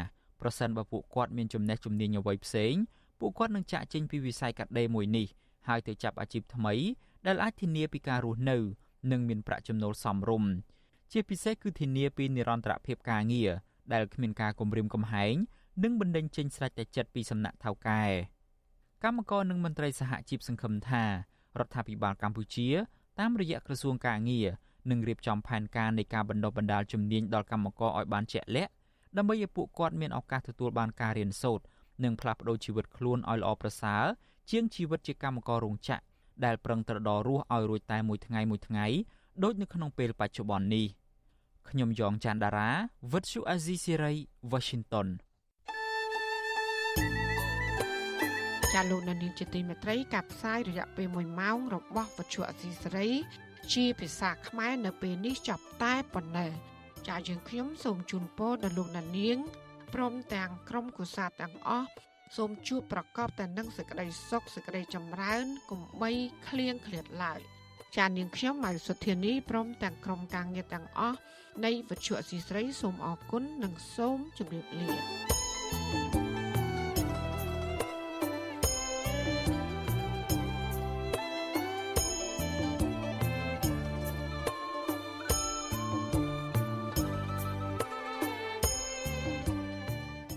ប្រសិនបើពួកគាត់មានចំណេះជំនាញអ្វីផ្សេងពួកគាត់នឹងចាក់ចេញពីវិស័យកាត់ដេរមួយនេះហើយទៅចាប់អាជីពថ្មីដែលអាចធានាពីការរស់នៅ និងមានប្រាក់ចំណូលសមរម្យជាពិសេសគឺធានាពីនិរន្តរភាពការងារដែលគ្មានការគំរាមកំហែងនិងបណ្ដេញចេញស្រេចតែចិត្តពីសំណាក់ថៅកែកម្មករនិងមន្ត្រីសហជីពសង្ឃឹមថារដ្ឋាភិបាលកម្ពុជា តាមរយៈក្រសួងការងារ និងរៀបចំផែនការនៃការបណ្ដុះបណ្ដាលជំនាញដល់កម្មករឲ្យបានជាក់លាក់ដើម្បីឲ្យពួកគាត់មានឱកាសទទួលបានការរៀនសូត្រនិងផ្លាស់ប្ដូរជីវិតខ្លួនឲ្យល្អប្រសើរជាងជីវិតជាកម្មកររោងចក្រដែលប្រឹងត្រដររស់ឲ្យរួចតែមួយថ្ងៃមួយថ្ងៃដូចនៅក្នុងពេលបច្ចុប្បន្ននេះខ្ញុំយ៉ងច័ន្ទដារាវិទ្យុអាស៊ីសេរី Washington ចាលោកនានីជាទីមេត្រី កັບផ្សាយរយៈពេល1ម៉ោងរបស់វិទ្យុអាស៊ីសេរី ជាភាសាខ្មែរនៅពេលនេះចប់តែប៉ុណ្ណេះចាយើងខ្ញុំសូមជូនពរដល់លោកណានៀងព្រមទាំងក្រុមគូសាទាំងអស់សូមជួបប្រកបតែនឹងសេចក្តីសុខសេចក្តីចម្រើនកុំបីឃ្លៀងឃ្លាតឡើយចាននាងខ្ញុំម៉ៃសុធានីព្រមទាំងក្រុមការងារទាំងអស់នៃវិទ្យុអសីស្រីសូមអរគុណនិងសូមជម្រាបលា thank you